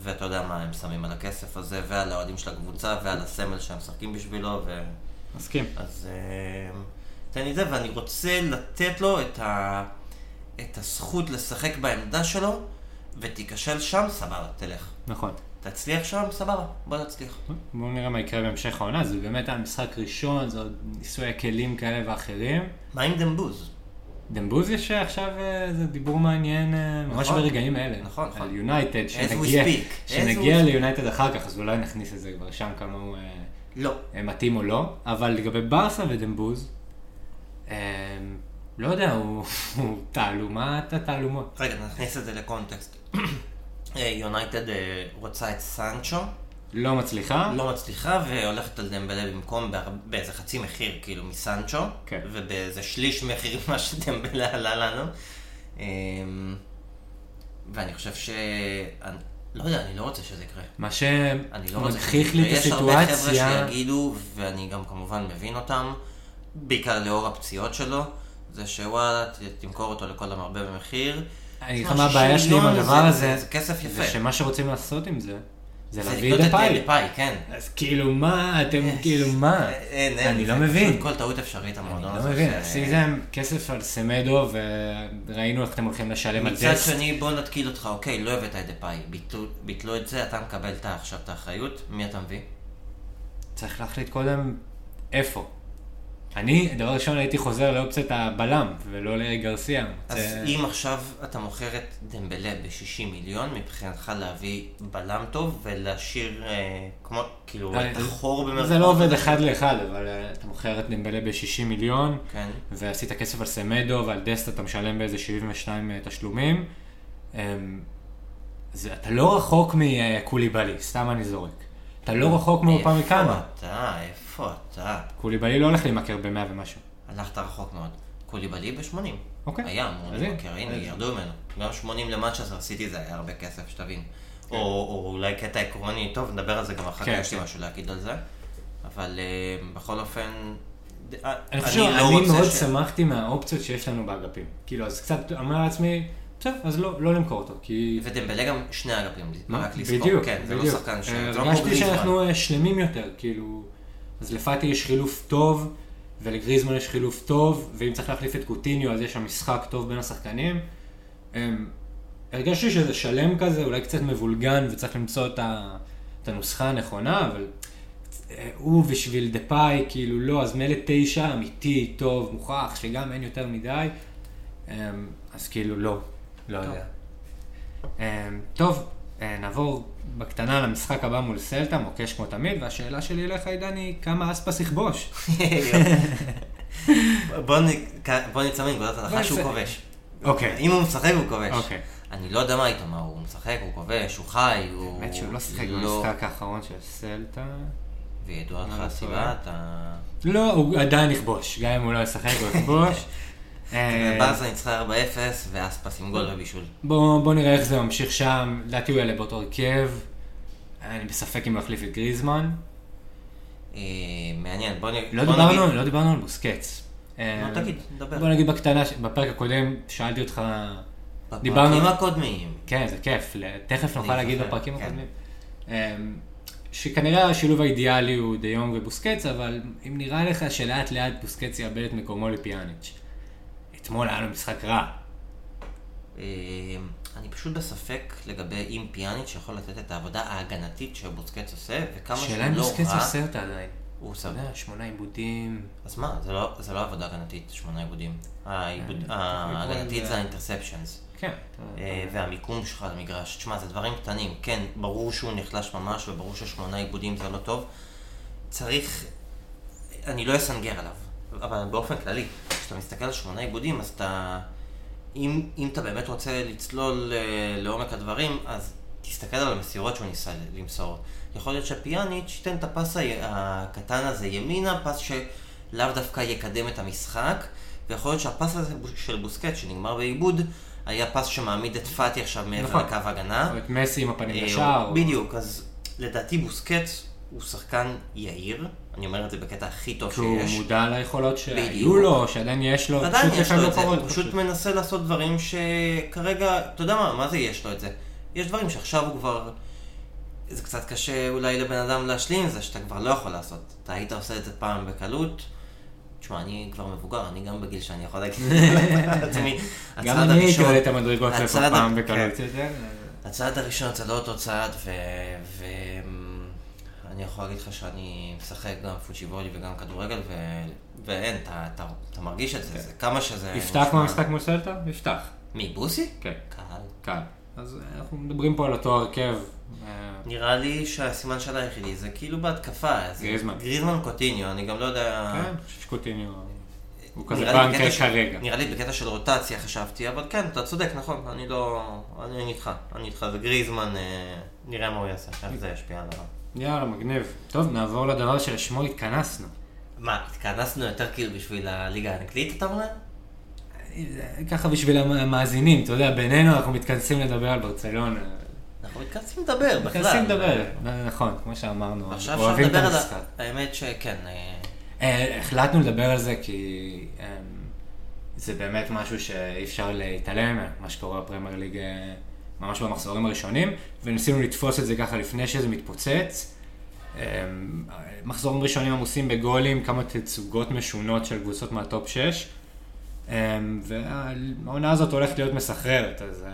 ואתה יודע מה הם שמים על הכסף הזה, ועל האוהדים של הקבוצה, ועל הסמל שהם משחקים בשבילו, ו... מסכים. אז אה, תן לי זה, ואני רוצה לתת לו את, ה... את הזכות לשחק בעמדה שלו, ותיכשל שם, סבבה, תלך. נכון. תצליח שם, סבבה, בוא נצליח. בואו נראה מה יקרה בהמשך העונה, זה באמת היה משחק ראשון, זה עוד ניסוי כלים כאלה ואחרים. מה עם דמבוז? דמבוז יש עכשיו איזה דיבור מעניין, אה, ממש נכון. ברגעים האלה. נכון, נכון. על יונייטד, we שנגיע, שנגיע ליונייטד אחר כך, אז אולי נכניס את זה כבר שם כמה הוא אה, לא. אה, מתאים או לא. אבל לגבי ברסה ודמבוז, אה, לא יודע, הוא הוא תעלומת התעלומות. רגע, נכניס את זה לקונטקסט. אה, יונייטד אה, רוצה את סנצ'ו, לא מצליחה. לא מצליחה, והולכת על דמבלה במקום בהר- באיזה חצי מחיר, כאילו, מסנצ'ו, כן. ובאיזה שליש מחיר ממה שדמבלה עלה לנו. אה, ואני חושב ש... אני- לא יודע, אני לא רוצה שזה יקרה. מה אני לא רוצה שמגחיך לי את יש הרבה חבר'ה הסיטואציה, שיגידו, ואני גם כמובן מבין אותם, בעיקר לאור הפציעות שלו, זה שוואלה, תמכור אותו לכל המרבה במחיר. אני אגיד לך מה הבעיה 60 שלי עם הדבר זה- הזה, זה כסף יפה. זה שמה שרוצים לעשות עם זה, זה זה להביא לקנות את. דפאי, כן. אז כאילו מה, אתם כאילו מה? אני זה לא מבין. פשוט כל טעות אפשרית אני המועדון לא הזה. מבין, ש- עשיתם כסף על סמדו וראינו איך אתם הולכים לשלם על מצד דסט. שני, בוא נתקיל אותך, אוקיי, לא הבאת את דפאי, ביטלו- את זה, אתה מקבל את עכשיו את האחריות, מי אתה מביא? צריך להחליט קודם איפה. אני, דבר ראשון הייתי חוזר לאופציית הבלם ולא לגרסיה. אז זה- אם עכשיו אתה מוכר את דמבלה ב-60 מיליון, מבחינתך להביא בלם טוב ולהשאיר אה, כמו, כאילו, אה, את החור במרכאות. זה לא עובד אחד לאחד, אבל אה, אתה מוכר את דמבלה ב-60 מיליון, כן. ועשית כסף על סמדו ועל דסט אתה משלם באיזה 72 תשלומים. אמ, זה, אתה לא רחוק מקוליבאלי, סתם אני זורק. אתה לא רחוק מאופמקאנו. איפה אתה? איפה אתה? קוליבאלי לא הולך להימכר ב-100 ומשהו. הלכת רחוק מאוד. קוליבאלי ב-80. אוקיי. היה אמור להימכר, הנה, ירדו ממנו. גם 80 למאצ'סטר סיטי זה היה הרבה כסף, שתבין. או או אולי קטע עקרוני, טוב, נדבר על זה גם אחר כך, כן, יש לי כן. משהו להגיד על זה. אבל אה, בכל אופן... אה, אני חושב לא שאני מאוד שמחתי מהאופציות שיש לנו באגפים. כאילו, אז קצת אמר לעצמי, בסדר, אז לא, לא למכור אותו, כי... ודמבלה גם שני אגפים? רק לזכור. בדיוק, כן, זה לא. שחקן ש... אה, לא הרגשתי. שאנחנו שלמים יותר, כאילו... אז לפאטי יש חילוף טוב, ולגריזמן יש חילוף טוב, ואם צריך להחליף את קוטיניו, אז יש שם משחק טוב בין השחקנים. אמ, הרגשתי שזה שלם כזה, אולי קצת מבולגן, וצריך למצוא את, ה... את הנוסחה הנכונה, אבל אה, הוא בשביל דפאי, כאילו לא, אז מילא תשע, אמיתי, טוב, מוכח, שגם אין יותר מדי, אמ, אז כאילו לא, לא טוב. יודע. אמ, טוב, אה, נעבור בקטנה למשחק הבא מול סלטה, מוקש כמו תמיד, והשאלה שלי אליך, עידן, היא כמה אספס יכבוש? בוא נצא מנקודת הנחה שהוא כובש. אוקיי. אם הוא משחק הוא כובש. אוקיי. אני לא יודע מה איתו, מה הוא משחק, הוא כובש, הוא חי, הוא... האמת שהוא לא שיחק לא- במשחק האחרון של סלטה. וידוע לך לא הסיבה. אתה... לא, הוא עדיין יכבוש, גם אם הוא לא ישחק, הוא יכבוש. ברסה ניצחה 4-0, ואספס עם גול ובישול. בוא בוא נראה איך זה ממשיך שם, לדעתי הוא יעלה באותו הרכב. אני בספק אם הוא יחליף את גריזמן. אה, מעניין, בוא נ... לא נגיד- לא דיברנו על בוסקץ. אה, תגיד, דבר. בוא נגיד בקטנה, בפרק הקודם שאלתי אותך, דיברנו- בפרקים הקודמים. כן זה כיף, תכף נוכל להגיד בפרקים כן. הקודמים. אה, שכנראה השילוב האידיאלי הוא דה יונג ובוסקץ, אבל אם נראה לך שלאט לאט בוסקץ יאבד את מקומו לפיאניץ'. אתמול היה לו משחק רע. אה, אני פשוט בספק לגבי אם פיאניץ' יכול לתת את העבודה ההגנתית שבוסקץ עושה, וכמה שהוא שאלה אם לא בוסקץ רע, עושה אותה עדיין. הוא. יודע, שמונה עיבודים. אז מה, זה לא- זה לא עבודה הגנתית, שמונה עיבודים. אה, ההגנתית זה- זה האינטרספשנס. כן. אה, והמיקום שלך על המגרש. תשמע, זה דברים קטנים. כן, ברור שהוא נחלש ממש, וברור ששמונה עיבודים זה לא טוב. צריך... אני לא אסנגר עליו, אבל באופן כללי, כשאתה מסתכל על שמונה עיבודים, אז אתה... אם, אם אתה באמת רוצה לצלול אה, לעומק הדברים, אז תסתכל על המסירות שהוא ניסה למסור. יכול להיות שפיאניץ' ייתן את הפס הקטן הזה ימינה, פס שלאו דווקא יקדם את המשחק, ויכול להיות שהפס הזה של בוסקט, שנגמר בעיבוד, היה פס שמעמיד את פאטי עכשיו מעבר נכון. לקו ההגנה. או את מסי עם הפנים אה, לשער. או- בדיוק, אז לדעתי בוסקץ הוא שחקן יהיר, אני אומר את זה בקטע הכי טוב שיש. מודע ליכולות שהיו. לו, שעדיין יש לו, עדיין יש לו לפעמים את זה, הוא פשוט מנסה לעשות דברים שכרגע, אתה יודע מה, מה זה יש לו את זה? יש דברים שעכשיו הוא כבר, זה קצת קשה אולי לבן אדם להשלים עם זה, שאתה כבר לא יכול לעשות. אתה היית עושה את זה פעם בקלות. תשמע, אני כבר מבוגר, אני גם בגיל שאני יכול להגיד על עצמי. גם אני הייתי עולה את המדרגות פעם כן. בקלות יותר. הצעד הראשון זה לא אותו צעד, ואני יכול להגיד לך שאני משחק גם פוצ'יבולי וגם כדורגל, ו... ואין, אתה, אתה, אתה מרגיש את זה, זה כמה שזה... יפתח מהמשחק מול סלטה? יפתח. מי, בוסי? כן, קהל. קל. אז אה, אנחנו מדברים פה על אותו הרכב. אה, נראה לי שהסימן של היחידי זה כאילו בהתקפה. גריזמן. גריזמן קוטיניו, אני גם לא יודע... כן, אני חושב שקוטיניו הוא כזה בנקר כרגע. נראה לי בקטע של רוטציה חשבתי, אבל כן, אתה צודק, נכון, אני לא... אני אני איתך, אני איתך, זה גריזמן, אה, נראה מה הוא יעשה, איך זה ישפיע עליו. יאללה, מגניב. טוב, נעבור לדבר שלשמו התכנסנו. מה, התכנסנו יותר כאילו בשביל הליגה האנגלית, אתה אומר? ככה בשביל המאזינים, אתה יודע, בינינו אנחנו מתכנסים לדבר על ברצלונה. אנחנו מתכנסים לדבר בכלל. מתכנסים לדבר, נכון, כמו שאמרנו, אוהבים את המשחק. האמת שכן, אה, אה, החלטנו לדבר על זה כי אה, זה באמת משהו שאי אפשר להתעלם, מה שקורה בפרמייר ליג אה, ממש במחזורים הראשונים, וניסינו לתפוס את זה ככה לפני שזה מתפוצץ. אה, מחזורים ראשונים עמוסים בגולים, כמה תצוגות משונות של קבוצות מהטופ 6, אה, והעונה הזאת הולכת להיות מסחררת, אז אה,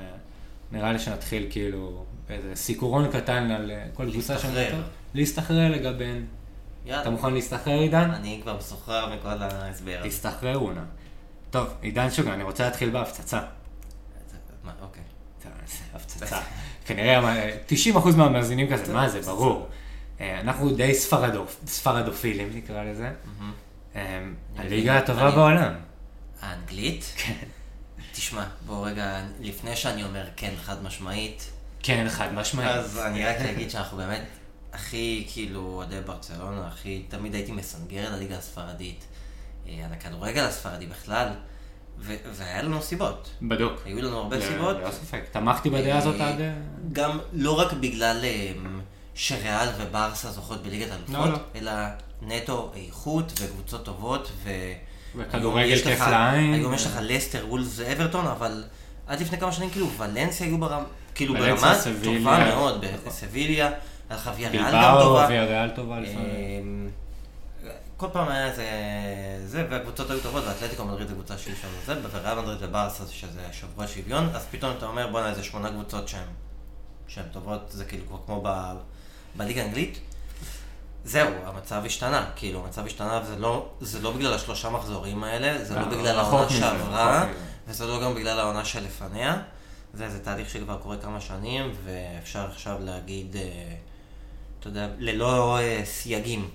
נראה לי שנתחיל כאילו באיזה סיקורון קטן על אה, כל קבוצה להסתחרר. שם. להסתחרר לגביהן. יאללה. אתה מוכן להסתחרר, עידן? אני כבר מסוחרר מכל ההסבר הזה. תסתחררו נא. טוב, עידן שוגן, אני רוצה להתחיל בהפצצה. מה, אוקיי. הפצצה. כנראה מה- 90% מהמאזינים כזה, מה זה, ברור. אה, אנחנו די ספרדופ- ספרדופילים נקרא לזה. מהמם. אה, הליגה. הטובה בעולם. האנגלית? כן. תשמע, בוא רגע, לפני שאני אומר כן חד משמעית, כן, חד משמעית. אז אני רק אגיד שאנחנו באמת הכי כאילו אוהדי ברצלונה, הכי, תמיד הייתי מסנגר על הליגה הספרדית, אה, על הכדורגל הספרדי בכלל, ו- והיה לנו סיבות. בדוק. היו לנו הרבה ל- סיבות. ללא ספק. תמכתי בדעה הזאת עד... אה, גם לא רק בגלל אה, שריאל וברסה זוכות בליגת לא, אלופות, לא. אלא נטו איכות וקבוצות טובות, ו... וכדורגל כיף לעין. היום יש לך לסטר, וולס ואברטון, אבל עד לפני כמה שנים כאילו ולנסיה היו ברמה, כאילו ברמה סביליה. טובה מאוד, בסביליה, היה לך ויה ריאל גם בלבאו, טובה. ויאריאל טובה לפעמים. אה, כל פעם היה איזה, זה, והקבוצות היו טובות, ואתלטיקו מדריד זה קבוצה שהיא שם זה, וריאל מדריד וברסה שזה שבוע שוויון, אז פתאום אתה אומר בואנה איזה שמונה קבוצות שהן שהן טובות, זה כאילו כבר כמו ב, בליגה האנגלית. זהו, המצב השתנה, כאילו, המצב השתנה, וזה לא, זה לא בגלל השלושה מחזורים האלה, זה לא רחוק בגלל העונה שעברה. וזה לא גם בגלל העונה שלפניה. זה, זה תהליך שכבר קורה כמה שנים, ואפשר עכשיו להגיד, אה, אתה יודע, ללא אה, סייגים.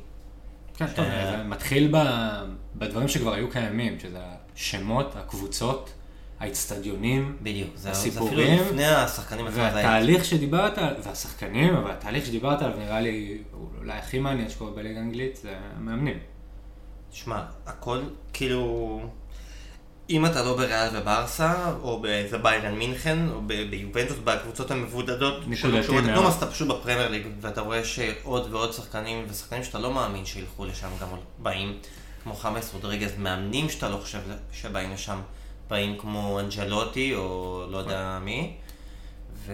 כן, טוב, אה, זה מתחיל ב- בדברים שכבר היו קיימים, שזה השמות, הקבוצות, האצטדיונים, בדיוק, זה, זה הסיפורים, אפילו לפני השחקנים עצמם. זה היה- והתהליך שדיברת, עליו, והשחקנים, אבל התהליך שדיברת עליו נראה לי אולי הכי מעניין שקורה בליגה האנגלית, זה המאמנים. שמע, הכל, כאילו... אם אתה לא בריאל וברסה, או באיזה ביירן מינכן, או ביובנטוס, בקבוצות המבודדות. לכלום, אז אתה פשוט בפרמייר ליג, ואתה רואה שעוד ועוד שחקנים, ושחקנים שאתה לא מאמין שילכו לשם גם באים, כמו חמאס רודריגז, מאמנים שאתה לא חושב שבאים לשם, באים כמו אנג'לוטי, או לא יודע מי, ו...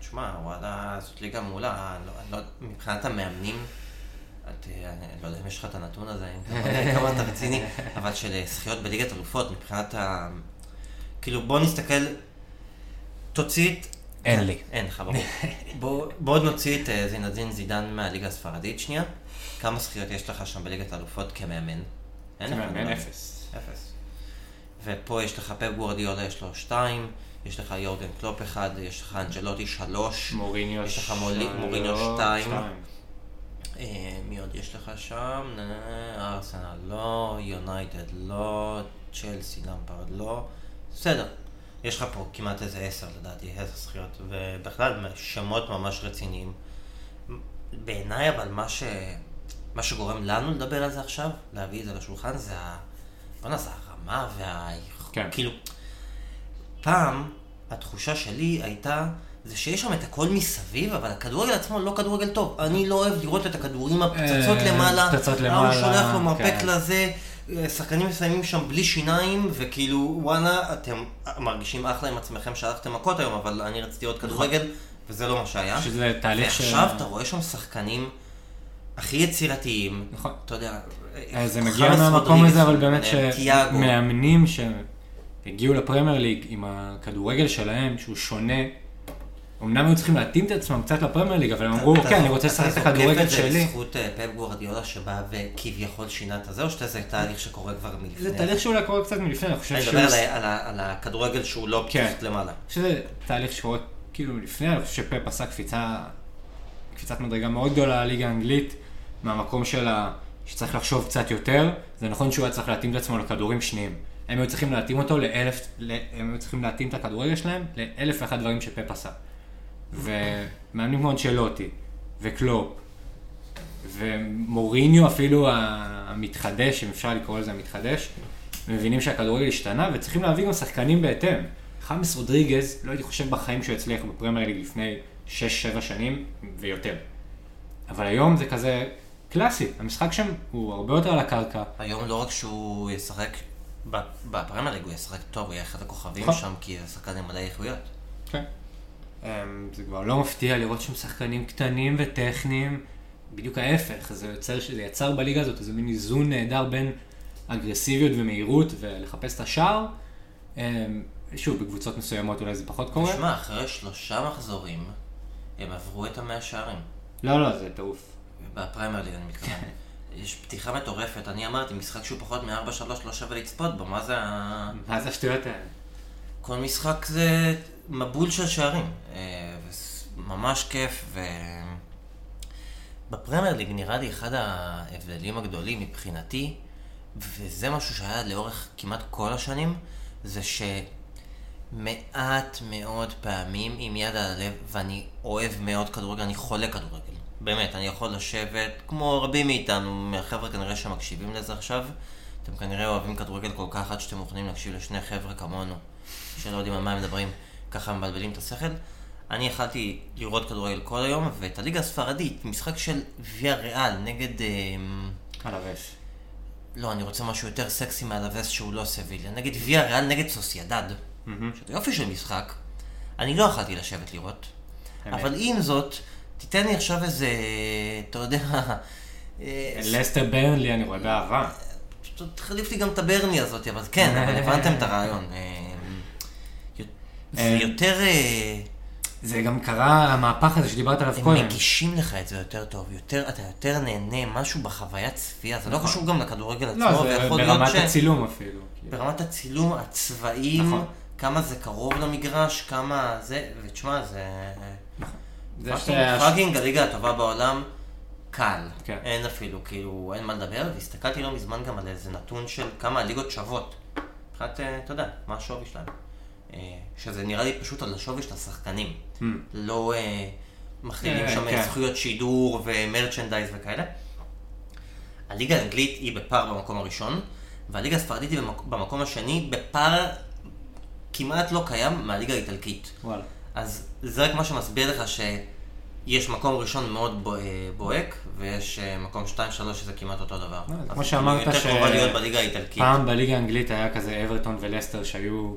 תשמע, וואלה, זאת ליגה מעולה, לא, לא, מבחינת המאמנים, אני לא יודע אם יש לך את הנתון הזה, כמה אתה רציני, אבל של אה, זכיות בליגת אלופות, מבחינת ה... כאילו, בוא נסתכל, תוציא את... אין לי. אין לך, ברור. בוא, נוציא את אה, זינדין זידן מהליגה הספרדית שנייה. כמה זכיות יש לך שם בליגת האלופות כמאמן? אין לך, מאמן נכון? אפס. אפס. ופה יש לך פפ גוורדיולה, יש לו שתיים, יש לך יורגן קלופ אחד, יש לך אנצ'לוטי שלוש, מוריניו יש לך מוריניו שתיים. אה, מי עוד יש לך שם? נה, ארסנל לא, יונייטד לא, צ'לסי למפרד לא. בסדר. יש לך פה כמעט איזה עשר לדעתי, עשר זכיות, ובכלל שמות ממש רציניים. בעיניי אבל מה, ש... מה שגורם לנו לדבר על זה עכשיו, להביא את זה לשולחן, זה ה... בוא'נה, זה הרמה וה... כן. כאילו, פעם התחושה שלי הייתה זה שיש שם את הכל מסביב, אבל הכדורגל עצמו לא כדורגל טוב. אני לא אוהב לראות את הכדורים הפצצות אה, למעלה. פצצות למעלה, שולח לו מרפק כן. לזה, אה, שחקנים מסיימים שם בלי שיניים, וכאילו, וואלה, אתם מרגישים אחלה עם עצמכם שהלכתם מכות היום, אבל אני רציתי עוד כדורגל, וזה לא מה שהיה. שזה תהליך ש... ועכשיו אתה רואה שם שחקנים הכי יצירתיים. נכון. אתה יודע, אה, זה מגיע מהמקום הזה, אבל באמת. שמאמנים שהגיעו לפרמייר ליג עם הכדורגל שלהם, שהוא שונה, אמנם היו צריכים להתאים את עצמם קצת לפרמייר ליג, אבל הם אמרו, אתה- אוקיי, אני רוצה לשחק את הכדורגל אתה זוקף שלי. את זה בזכות אה, פפ גוורדיולה שבא וכביכול שינה את הזה, או שזה תהליך שקורה כבר מלפני? זה תהליך שאולי קורה קצת מלפני, אני חושב אני שהוא... מדבר על הכדורגל שהוא לא כן. פשוט למעלה. אני שזה תהליך שקורה כאילו לפני, אני חושב שפפ עשה קפיצה, קפיצת מדרגה מאוד גדולה לליגה האנגלית, מהמקום של ה... שצריך לחשוב קצת יותר, זה נכון שהוא היה צריך להתאים את עצמו לכדורים שניים. הם היו צריכים להתאים אותו לאלף, הם היו צריכים להתאים את הכדורגל שלהם לאלף ואחד דברים שפפ עשה. ומאמנים כמו אנצ'לוטי, וקלופ, ומוריניו אפילו המתחדש, אם אפשר לקרוא לזה המתחדש, מבינים שהכדורגל השתנה וצריכים להביא גם שחקנים בהתאם. חמאס רודריגז, לא הייתי חושב בחיים שהוא יצליח בפרמייר ליג לפני 6-7 שנים ויותר. אבל היום זה כזה קלאסי, המשחק שם הוא הרבה יותר על הקרקע. היום לא רק שהוא ישחק בפרמייר ליג, הוא ישחק טוב, הוא יהיה אחד הכוכבים נכון. שם, כי זה שחקן עם מלא איכויות. כן. אמ, זה כבר לא מפתיע לראות שם שחקנים קטנים וטכניים, בדיוק ההפך, זה יוצר, זה יצר בליגה הזאת איזה מין איזון נהדר בין אגרסיביות ומהירות ולחפש את השער. אמ, שוב, בקבוצות מסוימות אולי זה פחות קורה. תשמע, אחרי שלושה מחזורים, הם עברו את המאה שערים. לא, לא, זה טירוף. בפריימר ליג אני מתכוון. יש פתיחה מטורפת, אני אמרתי, משחק שהוא פחות מ-4-3 לא שווה לצפות בו, מה זה ה... מה זה השטויות האלה? כל משחק זה מבול של שערים. אה, ממש כיף, ו... בפרמייר ליג נראה לי אחד ההבדלים הגדולים מבחינתי, וזה משהו שהיה לאורך כמעט כל השנים, זה שמעט מאוד פעמים עם יד על הלב, ואני אוהב מאוד כדורגל, אני חולה כדורגל. באמת, אני יכול לשבת, כמו רבים מאיתנו, מהחבר'ה כנראה שמקשיבים לזה עכשיו, אתם כנראה אוהבים כדורגל כל כך עד שאתם מוכנים להקשיב לשני חבר'ה כמונו, שלא יודעים על מה הם מדברים, ככה מבלבלים את השכל. אני יכלתי לראות כדורגל כל היום, ואת הליגה הספרדית, משחק של ויה ריאל נגד... אמ, הלבש. לא, אני רוצה משהו יותר סקסי מהלווס שהוא לא סביליה. נגד ויה ריאל נגד סוסיידד, שזה יופי של משחק. אני לא יכלתי לשבת לראות. אמת. אבל עם זאת, תיתן לי עכשיו איזה, אתה יודע, אה, לסטר ברנלי אני רואה באהבה. תחליף לי גם את הברני הזאת, אבל כן, אבל הבנתם את הרעיון. זה אה, יותר... אה, זה גם קרה, המהפך הזה שדיברת עליו הם קודם. מגישים לך את זה יותר טוב, יותר, אתה יותר נהנה, משהו בחוויית צפייה, זה לא נכון. קשור גם לכדורגל עצמו, לא, זה להיות ברמת. הצילום אפילו. כאילו. ברמת הצילום, הצבעים, נכון. כמה זה קרוב למגרש, כמה זה, ותשמע, זה... זה fucking- הליגה הטובה בעולם, קל. כן. אין אפילו, כאילו, אין מה לדבר, והסתכלתי לא מזמן גם על איזה נתון של כמה הליגות שוות. מבחינת, אה, אתה יודע, מה השווי שלהם. אה, שזה נראה לי פשוט על השווי של השחקנים. Hmm. לא אה, מכלילים אה, שם כן. זכויות שידור ו merchandise וכאלה. הליגה האנגלית היא בפער במקום הראשון, והליגה הספרדית היא במק- במקום השני בפער כמעט לא קיים מהליגה האיטלקית. וואלה. אז זה רק מה שמסביר לך שיש מקום ראשון מאוד בו- בוהק, ויש מקום 2-3 שזה כמעט אותו דבר. כמו שאמרת ש-. פעם בליגה האנגלית היה כזה אברטון ולסטר שהיו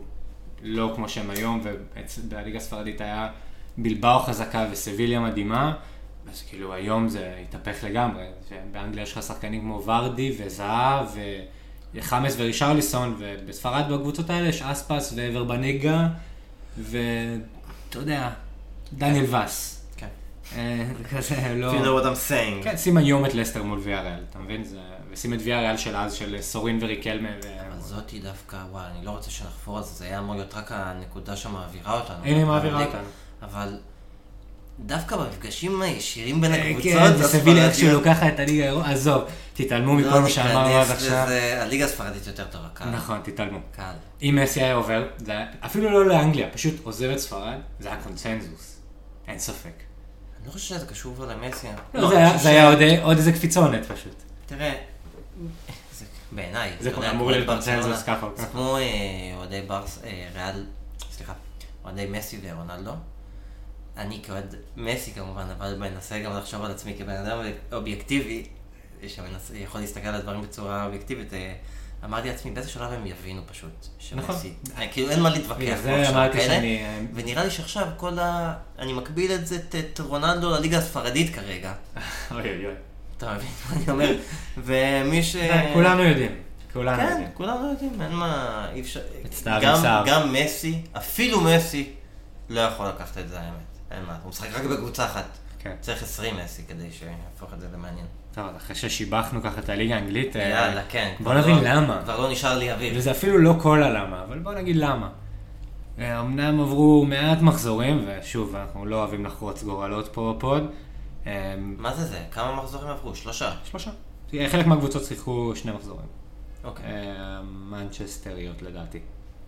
לא כמו שהם היום, ובליגה הספרדית היה בלבאו חזקה וסביליה מדהימה, אז כאילו היום זה התהפך לגמרי. באנגליה יש לך שחקנים כמו ורדי וזהב וחמאס ורישרליסון, ובספרד בקבוצות האלה יש אספס ואברבנגה, ואתה יודע, דניאל וס. כן. אה, זה כזה לא... You know what I'm saying. כן, שים היום את לסטר מול ויאריאל, אתה מבין? ושים את ויאריאל של אז, של סורין וריקלמה. אבל זאתי דווקא, וואי, אני לא רוצה שנחפור על זה, זה היה אמור להיות רק הנקודה שמעבירה אותנו. הנה היא מעבירה אותנו. אבל דווקא במפגשים הישירים בין אה, הקבוצות, כן, זה סביליה איך שהוא לוקח את הליגה עזוב, תתעלמו לא מכל מה שאמרנו עד עכשיו. הליגה הספרדית יותר טובה, קל. נכון, תתעלמו. קל. אם מסי היה עובר, אפילו לא לאנגליה, פשוט עוזב את ספרד, זה היה קונצנזוס. אין ספק. אני לא חושב שזה קשור למסי. לא, זה היה- עוד- איזה קפיצונת פשוט. תראה, בעיניי, זה יודע, אמור להיות קונצנזוס ככה. זה כמו אה, אוהדי ברס, אה, ריאל, סליחה, אוהדי מסי ורונלדו. אני כאוהד מסי כמובן, אבל מנסה גם לחשוב על עצמי כבן אדם אובייקטיבי, שיכול להסתכל על הדברים בצורה אובייקטיבית. אה, אמרתי לעצמי, באיזה שלב הם יבינו פשוט, נכון. שמסי, אה, כאילו אין מה להתווכח. זה אמרתי כאלה. שאני... ונראה לי שעכשיו כל ה... אני מקביל את זה, את רונלדו לליגה הספרדית כרגע. אוי אוי אוי. אתה מבין מה אני אומר? ומי ש... זה, כולנו יודעים. כולנו כן, יודעים. כולנו יודעים, אין מה, אי אפשר... גם-. גם מסי, אפילו מסי, לא יכול לקחת את זה האמת. אין מה, הוא משחק רק בקבוצה אחת. כן. צריך 20 מסי כדי שיהפוך את זה למעניין. טוב, אחרי ששיבחנו ככה את הליגה האנגלית, אה, יאללה, כן. בוא נבין לא- למה. כבר לא נשאר לי אוויר. וזה אפילו לא כל הלמה, אבל בוא נגיד למה. אה, אמנם עברו מעט מחזורים, ושוב, אנחנו לא אוהבים לחרוץ גורלות פה בפוד. אה, מה זה זה? כמה מחזורים עברו? שלושה. שלושה. אה, חלק מהקבוצות שיחקו שני מחזורים. אוקיי, אה, מנצ'סטריות לדעתי.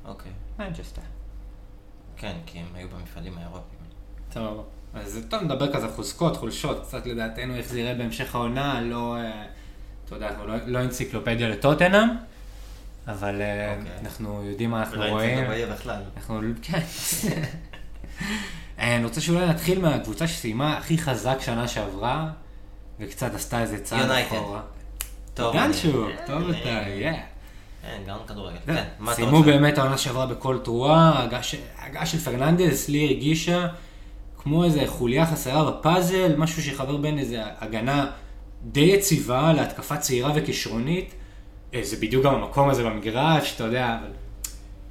אוקיי. מנצ'סטר. כן, כי הם היו במפעלים האירופיים. טוב. אז טוב, נדבר כזה חוזקות, חולשות, קצת לדעתנו איך זה יראה בהמשך העונה, לא, אה, אתה יודע, לא, לא אנציקלופדיה לטוטנאם, אבל אה, אוקיי. אנחנו יודעים מה אנחנו רואים. יצא בעיה בכלל. אנחנו, כן. אה, אני רוצה שאולי נתחיל מהקבוצה שסיימה הכי חזק שנה שעברה, וקצת עשתה איזה צעד. אחורה. טוב. גנשו, אני- טוב אני- אתה, יא. כן, גם כדורגל. כן, מה אתה סיימו? באמת העונה שעברה בכל תרועה, ההגעה של- פרננדס, לי הרגישה כמו איזה חוליה חסרה בפאזל, משהו שיחבר בין איזה הגנה די יציבה להתקפה צעירה וכישרונית. אה, זה בדיוק גם המקום הזה במגרש, אתה יודע, אבל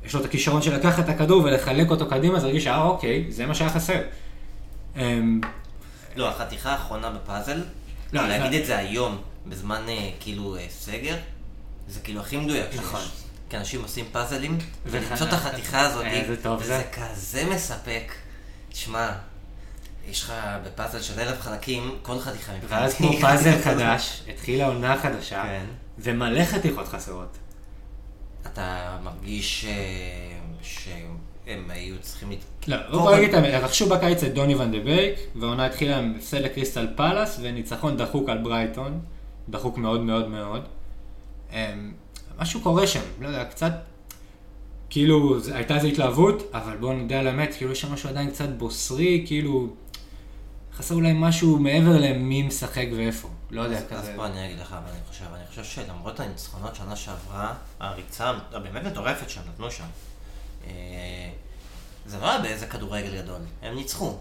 יש לו את הכישרון של לקחת את הכדור ולחלק אותו קדימה, זה הרגיש, אה אוקיי, זה מה שהיה חסר. אמ, לא, החתיכה האחרונה בפאזל, לא, להגיד לא. את זה היום, בזמן אה, כאילו אה, סגר, זה כאילו הכי מדויק. נכון. כי אנשים עושים פאזלים, ולמצוא את החתיכה הזאת, וזה זה. כזה מספק. תשמע, יש לך בפאזל של אלף חלקים, כל חתיכה ואז כמו פאזל חדש, התחילה עונה חדשה, כן. ומלא חתיכות חסרות. אתה מרגיש אה, שהם היו צריכים... לא, בוא נגיד את רכשו בקיץ את דוני ון דה בייק, והעונה התחילה עם הפסד לקריסטל פאלאס וניצחון דחוק על ברייטון, דחוק מאוד מאוד מאוד. אמ, משהו קורה שם, לא יודע, קצת, כאילו, הייתה איזו התלהבות, אבל בואו נדע על האמת, כאילו יש שם משהו עדיין קצת בוסרי, כאילו, חסר אולי משהו מעבר למי משחק ואיפה, לא יודע, אז כזה. בוא אני אגיד לך מה אני חושב, אני חושב שלמרות הניצחונות שנה שעברה, הריצה הבאמת מטורפת שהם נתנו שם, אה, זה לא היה באיזה כדורגל גדול, הם ניצחו.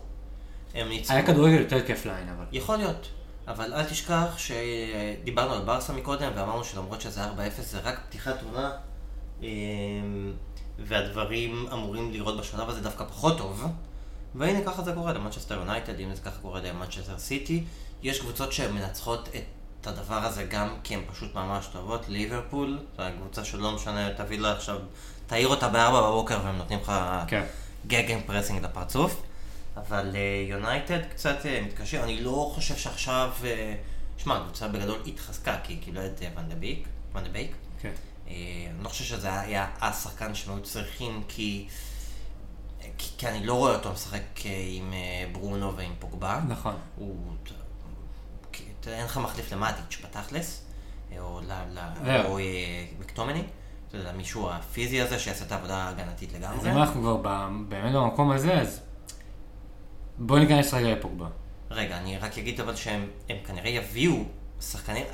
הם ניצחו. היה כדורגל יותר כיף לעין, אבל. יכול להיות, אבל אל תשכח שדיברנו על ברסה מקודם ואמרנו שלמרות שזה 4-0 זה רק פתיחת עונה אה, והדברים אמורים לראות בשלב הזה דווקא פחות טוב והנה ככה זה קורה למנצ'סטר יונייטד, אם זה ככה קורה למנצ'סטר סיטי יש קבוצות שמנצחות את הדבר הזה גם כי הן פשוט ממש טובות, ליברפול, זו הקבוצה שלא משנה, תביא לה עכשיו, תעיר אותה בארבע בבוקר והם נותנים לך כן. gegenpressing לפרצוף. אבל יונייטד קצת אה, מתקשר, אני לא חושב שעכשיו, אה, שמע, הקבוצה בגדול התחזקה, כי היא קיבלה את אה, ואן דה בייק, ואן דה בייק. כן. אה, אני לא חושב שזה היה השחקן שהם היו צריכים, כי, כי, כי אני לא רואה אותו משחק אה, עם אה, ברונו ועם פוגבה. נכון. הוא, אתה יודע, אין לך מחליף למטיץ' בתכלס, אה, או ל- ל- זהו. או אה, מקטומני. אתה יודע, מישהו הפיזי הזה שיעשה את העבודה ההגנתית לגמרי. אז אם אנחנו כבר באמת במקום הזה, אז בואו ניכנס רגע לפוגבה. רגע, אני רק אגיד אבל שהם הם כנראה יביאו שחקנים...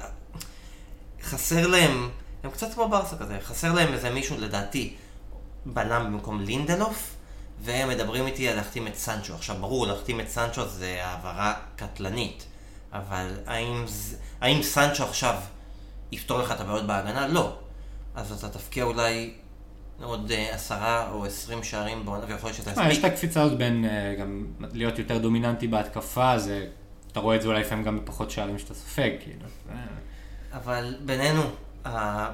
חסר להם, הם קצת כמו ברסה כזה, חסר להם איזה מישהו לדעתי בלם במקום לינדלוף, והם מדברים איתי על להחתים את סנצ'ו. עכשיו ברור, להחתים את סנצ'ו זה העברה קטלנית, אבל האם, האם סנצ'ו עכשיו יפתור לך את הבעיות בהגנה? לא. אז אתה תפקיע אולי עוד אה, עשרה או עשרים שערים בעונה, ויכול להיות שזה אה, יש את. הקפיצה הזאת בין אה, גם להיות יותר דומיננטי בהתקפה, זה, אתה רואה את זה אולי לפעמים גם בפחות שערים שאתה סופג, כאילו. אבל בינינו,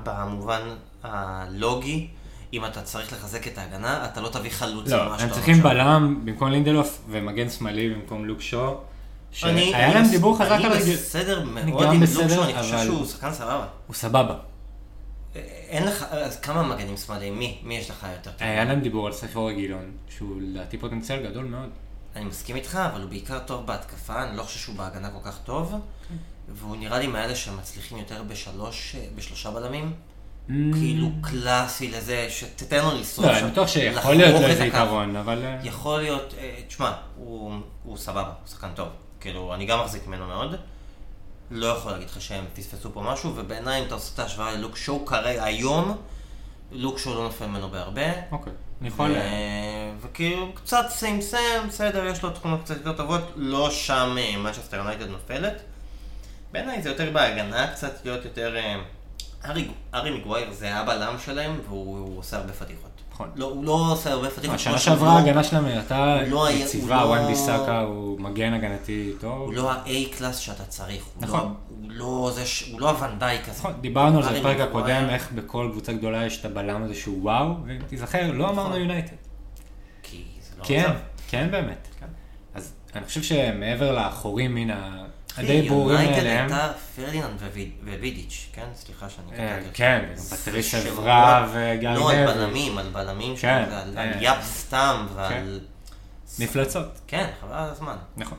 במובן הלוגי, אם אתה צריך לחזק את ההגנה, אתה לא תביא חלוץ לא, הם צריכים. בלם במקום לינדלוף ומגן שמאלי במקום לוק שואו. אני- שהיה להם דיבור חזק על אני. בסדר מאוד עם לוקשו, אני חושב שהוא שחקן סבבה. הוא סבבה. אין לך, אז כמה מגנים שמאליים? מי? מי יש לך יותר טוב? היה להם דיבור על ספר גילון, שהוא לדעתי פוטנציאל גדול מאוד. אני מסכים איתך, אבל הוא בעיקר טוב בהתקפה, אני לא חושב שהוא בהגנה כל כך טוב, כן. והוא נראה לי מאלה שמצליחים יותר בשלוש, בשלושה בלמים, כאילו קלאסי לזה, שתתן לו לנסוע לא, אני בטוח שיכול להיות לו איזה יתרון, אבל... אה, יכול להיות, אה, תשמע, הוא, סבבה, הוא שחקן טוב. כאילו, אני גם מחזיק ממנו מאוד. לא יכול להגיד לך שהם פספסו פה משהו, ובעיניי אם אתה עושה את ההשוואה ללוק שואו כרגע היום, לוק שואו לא נופל ממנו בהרבה. אוקיי, אני יכול... ו- וכאילו קצת סיים סיים, בסדר, יש לו תכונות קצת יותר טובות, לא שם מנצ'סטר יונייטד נופלת. בעיניי זה יותר בהגנה, קצת להיות יותר... הארי מגווייר זה הבלם שלהם, והוא הוא עושה הרבה פדיחות. נכון. לא, הוא לא עושה הרבה פדיחות. השנה שהוא שעברה לא- ההגנה שלהם הייתה לא יציבה, לא- וואן ביסאקה הוא מגן הגנתי טוב. הוא לא ה-A class שאתה צריך. נכון. לא- הוא לא זה ש... הוא לא הוואן דייק הזה. נכון, דיברנו על זה בפרק. הקודם, איך בכל קבוצה גדולה יש את הבלם הזה שהוא וואו, ואם תיזכר, לא אמרנו נכון. יונייטד. כי זה לא כן. כן באמת. אז אני חושב שמעבר לחורים מן ה... הדי ברורים יונייטד האלה, הייתה פרדיננד וויד- ווידיץ', כן? סליחה שאני אה, קטעתי אותך. כן, פטריס אברה וגיא לא, על. בלמים, על בלמים, כן, על- אה, על יאפ סתם ועל... מפלצות. כן, חבל על הזמן. נכון.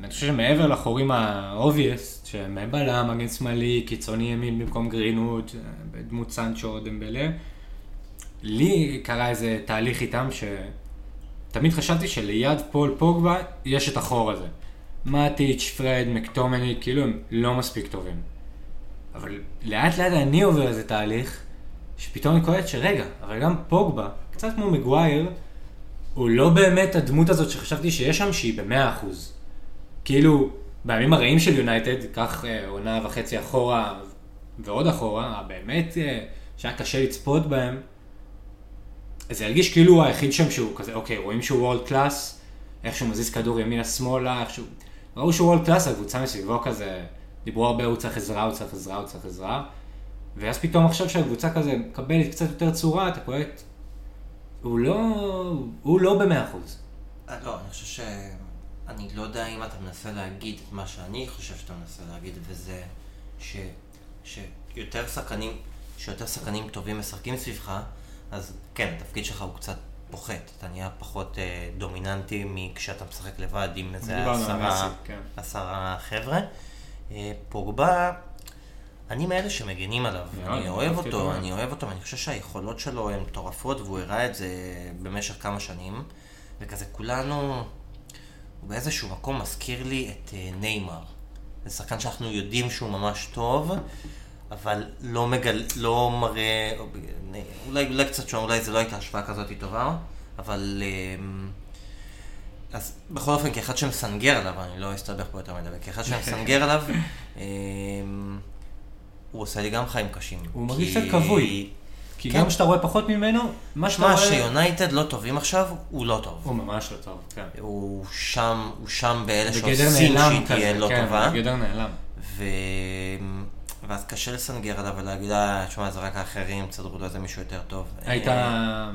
אני חושב שמעבר לחורים ה-obvious, שהם בלם, מגן שמאלי, קיצוני ימין במקום גרינווד, בדמות סנצ'ו דמבלה, לי קרה איזה תהליך איתם שתמיד חשבתי שליד פול פוגבה יש את החור הזה. מאטיץ', פרד, מקטומני, כאילו הם לא מספיק טובים. אבל לאט לאט אני עובר איזה תהליך, שפתאום אני קולט שרגע, אבל גם פוגבה, קצת כמו מגווייר, הוא לא באמת הדמות הזאת שחשבתי שיש שם, שהיא במאה אחוז. כאילו, בימים הרעים של יונייטד, קח אה, עונה וחצי אחורה ועוד אחורה, באמת אה, שהיה קשה לצפות בהם, זה הרגיש כאילו הוא היחיד שם שהוא כזה, אוקיי, רואים שהוא world class, איך שהוא מזיז כדור ימינה שמאלה, איך שהוא... ראו שהוא world class, הקבוצה מסביבו כזה, דיברו הרבה, הוא צריך עזרה, הוא צריך עזרה, הוא צריך עזרה. ואז פתאום עכשיו שהקבוצה כזה מקבלת קצת יותר צורה, אתה קולט, הוא לא, הוא לא במאה אחוז. אה, לא, אני חושב ש... אני לא יודע אם אתה מנסה להגיד את מה שאני חושב שאתה מנסה להגיד, וזה ש... שיותר שחקנים, שיותר שחקנים טובים משחקים סביבך, אז כן, התפקיד שלך הוא קצת פוחת. אתה נהיה פחות אה, דומיננטי מכשאתה משחק לבד עם איזה עשרה, כן. עשרה חבר'ה. אה, פוגבה, אני מאלה שמגנים עליו. אני אוהב אותו. אני אוהב אותו, ואני חושב שהיכולות שלו הן מטורפות, והוא הראה את זה במשך כמה שנים. וכזה כולנו, הוא באיזשהו מקום מזכיר לי את אה, ניימר. זה שחקן שאנחנו יודעים שהוא ממש טוב, אבל לא, מגל... לא מראה, אולי, אולי קצת שונה, אולי זו לא הייתה השוואה כזאת טובה, אבל... אמ, אז בכל אופן, כאחד שמסנגר עליו, אני לא אסתבך פה יותר מדי, כאחד שמסנגר עליו, אמ, הוא עושה לי גם חיים קשים. הוא מרגיש קצת כבוי. כי כן. גם כשאתה רואה פחות ממנו, מה שאתה רואה... שיונייטד לא טובים עכשיו, הוא לא טוב. הוא ממש לא טוב, כן. הוא שם, הוא שם באלה שעושים שהיא תהיה לא כן, טובה. בגדר נעלם. ואז קשה לסנגר עליו ולהגיד, אה, תשמע, זה רק האחרים, תסדרו לו איזה מישהו יותר טוב. היית... אה,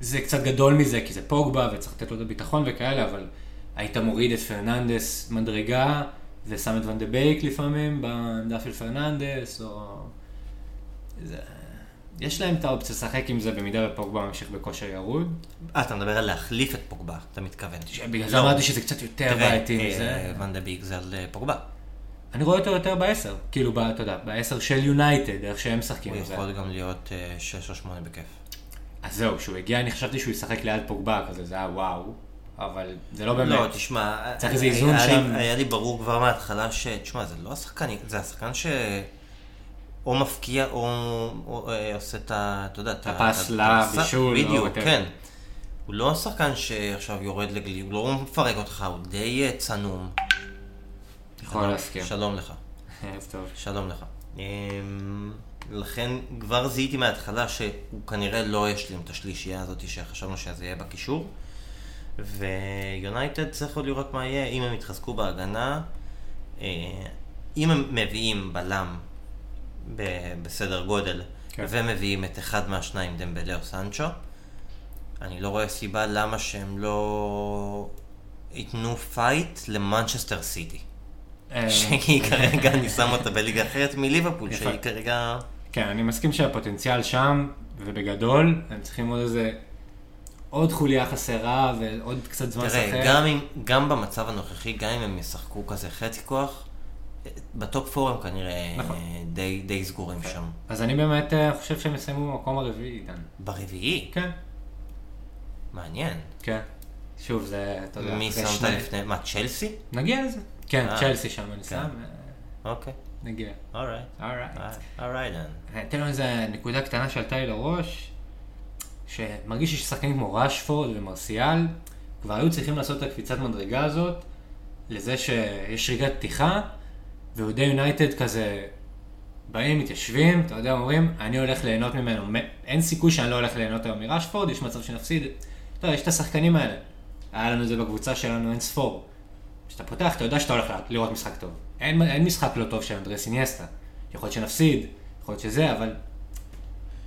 זה קצת גדול מזה, כי זה פוגבה וצריך לתת לו את הביטחון וכאלה, אבל היית מוריד את פרננדס מדרגה ושם את ואן דה ביק לפעמים בעמדה של פרננדס, או... זה... יש להם את האופציה לשחק עם זה במידה ופוגבה ממשיך בכושר ירוד. אה, אתה מדבר על להחליף את פוגבה, אתה מתכוון. בגלל זה לא. אמרתי שזה קצת יותר בעייתי אה, מזה. ואן דה ביג זה על אה, פוגבה. אני רואה אותו יותר בעשר, כאילו, ב- אתה יודע, בעשר של יונייטד, איך שהם משחקים הוא. יכול גם להיות 6 או 8 בכיף. אז זהו, כשהוא הגיע אני חשבתי שהוא ישחק ליד פוגבה כזה, זה היה וואו, אבל זה לא באמת. לא, תשמע, צריך איזה איזון היה לי- שם. היה לי ברור כבר מההתחלה ש... תשמע, זה לא השחקן, זה השחקן ש... או מפקיע או, או אה, עושה את ה... אתה יודע, את הפס לבישול, או בדיוק. כן. הוא לא השחקן שעכשיו יורד לגלי, הוא לא מפרק אותך, הוא די אה, צנום. יכול להסכים. שלום לך. ערב טוב. שלום לך. אמ, לכן כבר זיהיתי מההתחלה שהוא כנראה לא ישלים את השלישייה הזאת שחשבנו שזה יהיה בקישור. ויונייטד צריך עוד לראות מה יהיה, אם הם יתחזקו בהגנה, אה, אם הם מביאים בלם בסדר גודל, כן. ומביאים את אחד מהשניים, דמבלה או סנצ'ו, אני לא רואה סיבה למה שהם לא ייתנו פייט למנצ'סטר סיטי. אה, שהיא כרגע, אני שם אותה בליגה אחרת מליברפול. שהיא כרגע... כן, אני מסכים שהפוטנציאל שם, ובגדול, הם צריכים עוד איזה, עוד חוליה חסרה ועוד קצת זמן לשחק. תראה, גם, אם, גם במצב הנוכחי, גם אם הם ישחקו כזה חצי כוח, ב top four הם כנראה נכון. די, די סגורים שם. אז אני באמת אה, חושב שהם יסיימו במקום הרביעי, דן. ברביעי? כן, מעניין. כן. שוב, זה, אתה יודע, מי שמת לפני? מה, צ'לסי? נגיע לזה. כן, אה. צ'לסי שם אני כן. שם, אה, אוקיי, נגיע. אורייט. אורייט. אורייט. תן לנו איזה נקודה קטנה שעלתה לי לראש, שמרגיש שיש שחקנים כמו רשפורד ומרסיאל, כבר היו צריכים לעשות את הקפיצת מדרגה הזאת, לזה שיש רגעת פתיחה, ואוהדי יונייטד כזה באים, מתיישבים, אתה יודע, אומרים, אני הולך ליהנות ממנו, אין סיכוי שאני לא הולך ליהנות היום מרשפורד, יש מצב שנפסיד. אתה יודע, יש את השחקנים האלה. היה לנו את זה בקבוצה שלנו אין ספור. כשאתה פותח, אתה יודע שאתה הולך לראות משחק טוב. אין, אין משחק לא טוב של אנדרס איניאסטה. יכול להיות שנפסיד, יכול להיות שזה, אבל...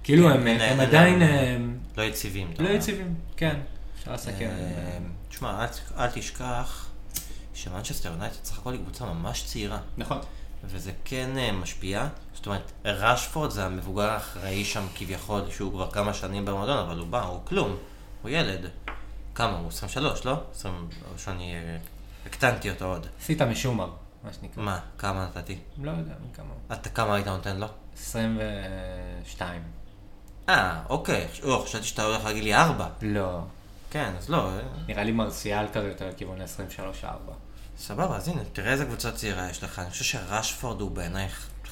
כאילו כן, הם, הם אין עדיין להם, הם, לא יציבים. לא. יציבים, כן. אפשר לסכם. אה, תשמע, אל- תשכח שמנצ'סטר יונייטד סך הכל היא קבוצה ממש צעירה. נכון. וזה כן אה, משפיע. זאת אומרת, רשפורד זה המבוגר האחראי שם כביכול, שהוא כבר כמה שנים במועדון, אבל הוא בא, הוא כלום, הוא ילד. כמה? הוא 23, לא? 20, או שאני אה, הקטנתי אותו עוד. עשית משומר, מה שנקרא. מה? כמה נתתי? לא יודע, כמה. אתה כמה היית נותן לו? 22. אה, אוקיי. או, חשבתי שאתה הולך להגיד לי 4. לא. כן, אז לא, אה, נראה לי מרסיאל כזה יותר לכיוון ל-23-4. סבבה, אז הנה, תראה איזה קבוצה צעירה יש לך. אני חושב שרשפורד הוא בעיניי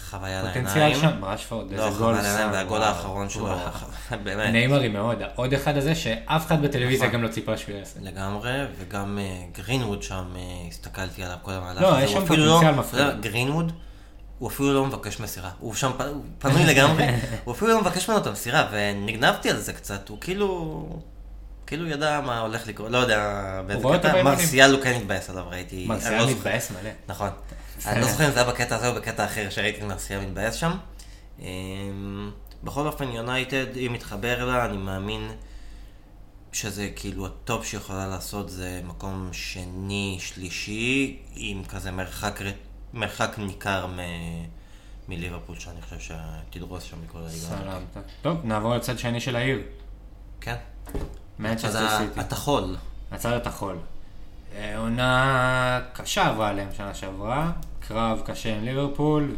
חוויה לעיניים. פוטנציאל שם, רשפורד, לא, איזה גול חוויה לעיניים. והגול האחרון שלו. באמת. נעימרי מאוד, עוד אחד הזה שאף אחד בטלוויזיה נכון. גם לא ציפה שהוא יעשה. לגמרי, וגם אה, גרינווד שם, אה, הסתכלתי עליו כל המהלך. לא, יש שם אפילו פוטנציאל לא- מפחיד. גרינווד, הוא אפילו לא מבקש מסירה. הוא שם פנוי לגמרי, הוא אפילו לא מבקש ממנו את המסירה, ונגנבתי על זה קצת, הוא כאילו... כאילו ידע מה הולך לקרות, לא יודע באיזה קטע. מרסיאל הוא כן התבאס עליו, ראיתי. לא מרסיאל זוכר. מתבאס מלא. נכון. אני לא זוכר אם זה היה בקטע הזה או בקטע אחר שראיתי מרסיאל מתבאס שם. אמ, בכל אופן, יונייטד, אם מתחבר לה, אני מאמין שזה כאילו הטופ שיכולה לעשות זה מקום שני, שלישי, עם כזה מרחק, מרחק ניכר מ... מליברפול, שאני חושב שתדרוס שם מכל הליגה. הזאת. סלאמת. טוב, נעבור לצד שני של העיר. כן. מנצ'סטר הצד סיטי. הטחול. הצד הטחול. עונה קשה עברה עליהם שנה שעברה, קרב קשה עם ליברפול,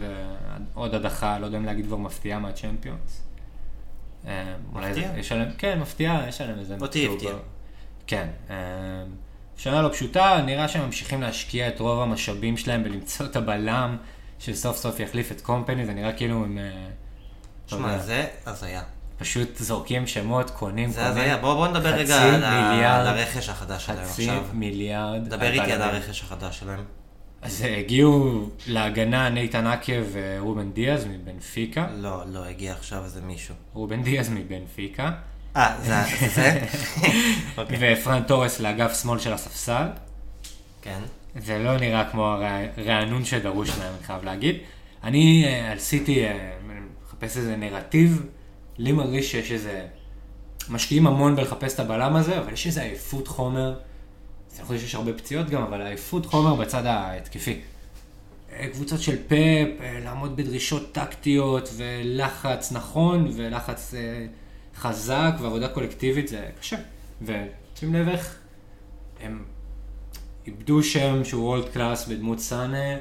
ועוד הדחה, לא יודע אם להגיד כבר מפתיעה מהצ'מפיונס. אה, אולי זה- מפתיע? יש עליהם, כן, מפתיעה, יש עליהם איזה... אותי משהו הפתיע. ב- כן. אה, שנה לא פשוטה, נראה שהם ממשיכים להשקיע את רוב המשאבים שלהם בלמצוא את הבלם שסוף סוף יחליף את קומפני, זה נראה כאילו הם... אה, שמע, זה הזיה. פשוט זורקים שמות, קונים, זה קונים. הזיה. בוא בוא נדבר חצי רגע על מיליארד- על הרכש החדש שלהם חצי עכשיו. מיליארד. דבר איתי על. הרכש החדש שלהם. אז אה, הגיעו להגנה נייתן אקה ורובן דיאז מבנפיקה. לא, לא, הגיע עכשיו איזה מישהו. רובן דיאז מבנפיקה. אה, זה זה זה? אוקיי. ופרן תורס לאגף שמאל של הספסל. כן. זה לא נראה כמו הרע- הרענון שדרוש להם, אני חייב להגיד. אני אה, על סיטי אה, מחפש איזה נרטיב. לי מרגיש שיש איזה... משקיעים המון בלחפש את הבלם הזה, אבל יש איזה עייפות חומר. אני חושב שיש הרבה פציעות גם, אבל עייפות חומר בצד ההתקפי. אה, קבוצות של פאפ, אה, לעמוד בדרישות טקטיות ולחץ נכון ולחץ אה, חזק ועבודה קולקטיבית זה קשה. ושים לב איך הם איבדו שם שהוא וולד קלאס בדמות סאנה,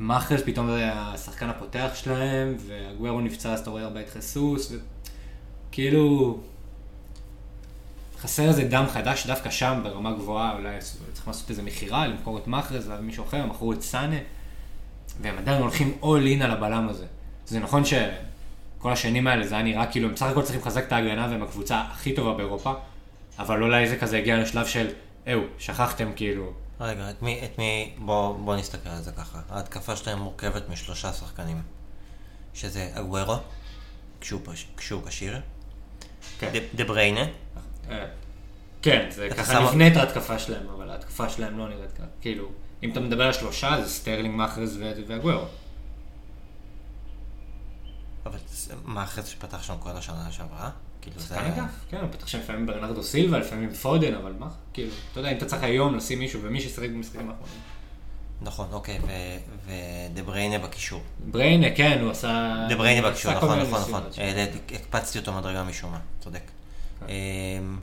ומאחרס פתאום זה השחקן הפותח שלהם, והגוורו נפצע אז אתה רואה הרבה את חיסוס, וכאילו חסר איזה דם חדש דווקא שם ברמה גבוהה, אולי צריך לעשות איזה מכירה, למכור את מאחרס ואז מישהו אחר, מכרו את סאנה, והם עדיין הולכים all in על הבלם הזה. זה נכון שכל השנים האלה זה היה נראה כאילו הם בסך הכל צריכים לחזק את ההגנה והם הקבוצה הכי טובה באירופה, אבל אולי זה כזה הגיע לשלב של, אהו, שכחתם כאילו, רגע, את מי, את מי, בוא, בוא נסתכל על זה ככה. ההתקפה שלהם מורכבת משלושה שחקנים. שזה אגוורו, כשהוא, כשהוא כשיר. כן. ד- דה בריינה, אה, כן, זה ככה שם- נבנית ההתקפה שלהם, אבל ההתקפה שלהם לא נראית ככה. כאילו, אם אתה מדבר על שלושה, זה סטרלינג, מחרז ו- ואגוארו. אבל זה שפתח שם כל השנה שעברה? כאילו זה... שחקן אגף, כן, הוא פתח שם לפעמים ברנרדו סילבה, לפעמים פודן, אבל מה, כאילו, אתה יודע, אם אתה צריך היום לשים מישהו, ומי ששיחק במשחקים האחרונים. נכון, אוקיי, ודה בריינה בקישור. בריינה, כן, הוא עשה... דה בריינה בקישור, נכון, נכון, נכון. העליתי- הקפצתי אותו מדרגה משום מה, צודק. כן. אמ,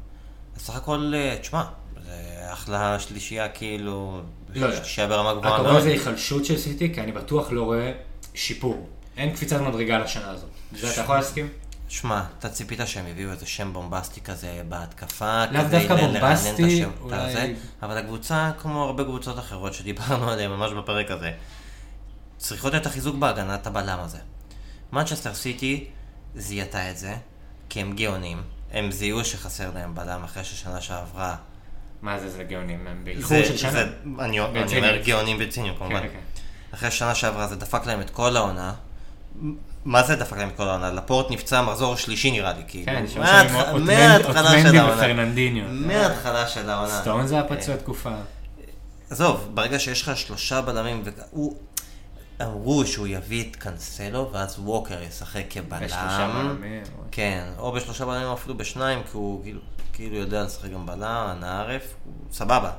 אז סך הכל, אה, תשמע, זה אחלה שלישייה כאילו, לא יודע. שתישאר ברמה גבוהה הכבוד מאוד. זה היחלשות של סיטי, כי אני בטוח לא רואה שיפור. אין קפיצת מדרגה לשנה הזאת. זה אתה יכול להסכים? שמע, אתה ציפית שהם יביאו איזה שם בומבסטי כזה בהתקפה, לאו כדי דווקא ל- לרענן את בומבסטי, אולי- הזה, אבל הקבוצה, כמו הרבה קבוצות אחרות שדיברנו עליהן ממש בפרק הזה, צריכות את החיזוק בהגנת הבלם הזה. מנצ'סטר סיטי זיהתה את זה, כי הם גאונים, הם זיהו שחסר להם בלם אחרי ששנה שעברה. מה זה, זה גאונים, הם באיחור של שנה. זה- אני אני. אומר גאונים בציניות כמובן. כן, כן. אחרי שנה שעברה זה דפק להם את כל העונה. מה זה דפק להם את כל העונה? לפורט נפצע מחזור שלישי נראה לי, כאילו. כן, מההתחלה של העונה. מההתחלה של העונה. סטון זה אה, הפצוע תקופה. עזוב, ברגע שיש לך שלושה בלמים, והוא... אמרו שהוא יביא את קאנסלו, ואז ווקר ישחק כבלם. בשלושה בלמים. כן, או בשלושה בלמים או אפילו בשניים, כי הוא כאילו, כאילו יודע לשחק גם בלם, הנערף, הוא סבבה.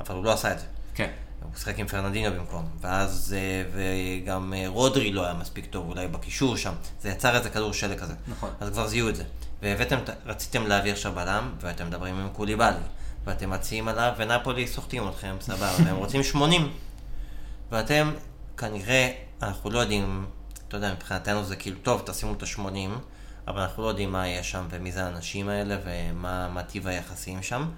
אבל הוא לא עשה את זה. כן. הוא שיחק עם פרננדינו במקום, ואז אה, וגם אה, רודרי לא היה מספיק טוב אולי בקישור שם, זה יצר איזה כדור שלג כזה. נכון. אז כבר זיהו את זה. והבאתם, רציתם להביא עכשיו בלם, ואתם מדברים עם קוליבאלי, ואתם מציעים עליו, ונפולי סוחטים אתכם, סבבה, והם רוצים 80. ואתם, כנראה, אנחנו לא יודעים, אתה יודע, מבחינתנו זה כאילו, טוב, תשימו את ה-80, אבל אנחנו לא יודעים מה יהיה שם, ומי זה האנשים האלה, ומה מה טיב היחסים שם.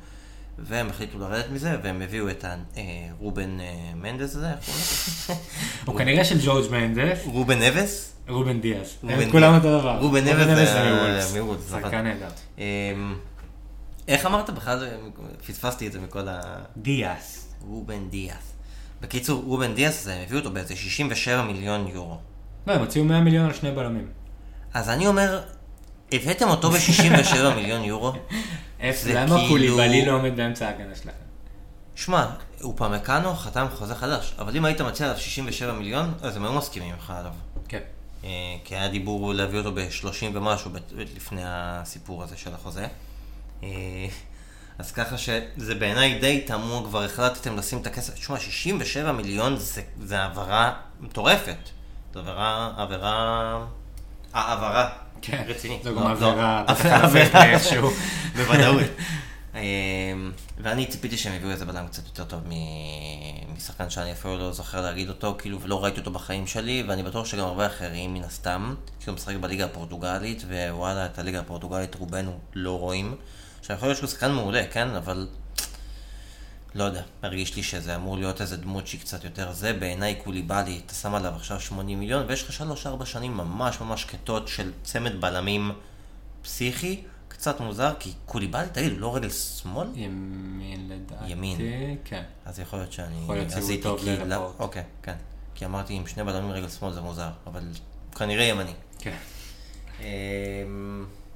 והם החליטו לרדת מזה, והם הביאו את הרובן אה, מנדס הזה, איך קוראים לו? הוא כנראה של ג'ורג' מנדס, רובן נבס? רובן דיאז. רובן הם כולם. אותו דבר. רובן נבס זה נכון. שחקן נהדר. אמ, איך אמרת בכלל? פספסתי את זה מכל ה... דיאז. רובן דיאס. בקיצור, רובן דיאס, הם הביאו אותו באיזה 67 מיליון יורו. לא, הם הוציאו 100 מיליון על שני בלמים. אז אני אומר, הבאתם אותו ב-67 מיליון יורו? למה כאילו- קוליבאלי לא עומד באמצע ההגנה שלכם? שמע, אופמקאנו חתם חוזה חדש, אבל אם היית מציע עליו 67 מיליון, אז הם היו מסכימים לך עליו. כן. אה, כי היה דיבור להביא אותו ב-30 ומשהו לפני הסיפור הזה של החוזה. אה, אז ככה שזה בעיניי די תמוה, כבר החלטתם לשים את הכסף. תשמע, 67 מיליון זה, זה העברה מטורפת. זו עבירה, עבירה... העברה. כן. רציני. זו לא, גם לא, עבירה, בטח עבירה. על הפרק איכשהו. בוודאות. אה, ואני ציפיתי שהם יביאו איזה בלם קצת יותר טוב משחקן שאני אפילו לא זוכר להגיד אותו, כאילו, ולא ראיתי אותו בחיים שלי, ואני בטוח שגם הרבה אחרים מן הסתם, הוא משחק בליגה הפורטוגלית, ווואלה, את הליגה הפורטוגלית רובנו לא רואים. עכשיו, יכול להיות שהוא שחקן מעולה, כן? אבל... לא יודע, הרגיש לי שזה אמור להיות איזה דמות שהיא קצת יותר זה, בעיניי קוליבאלי, אתה שם עליו עכשיו 80 מיליון, ויש לך 3-4 שנים ממש ממש שקטות של צמד בלמים פסיכי, קצת מוזר, כי קוליבאלי, תגיד, הוא לא רגל שמאל? ימין לדעתי. ימין. כן. אז יכול להיות שאני יכול להיות שהוא טוב כי... ללפורט. לא, אוקיי, כן. כי אמרתי, עם שני בלמים רגל שמאל זה מוזר, אבל כנראה ימני. כן.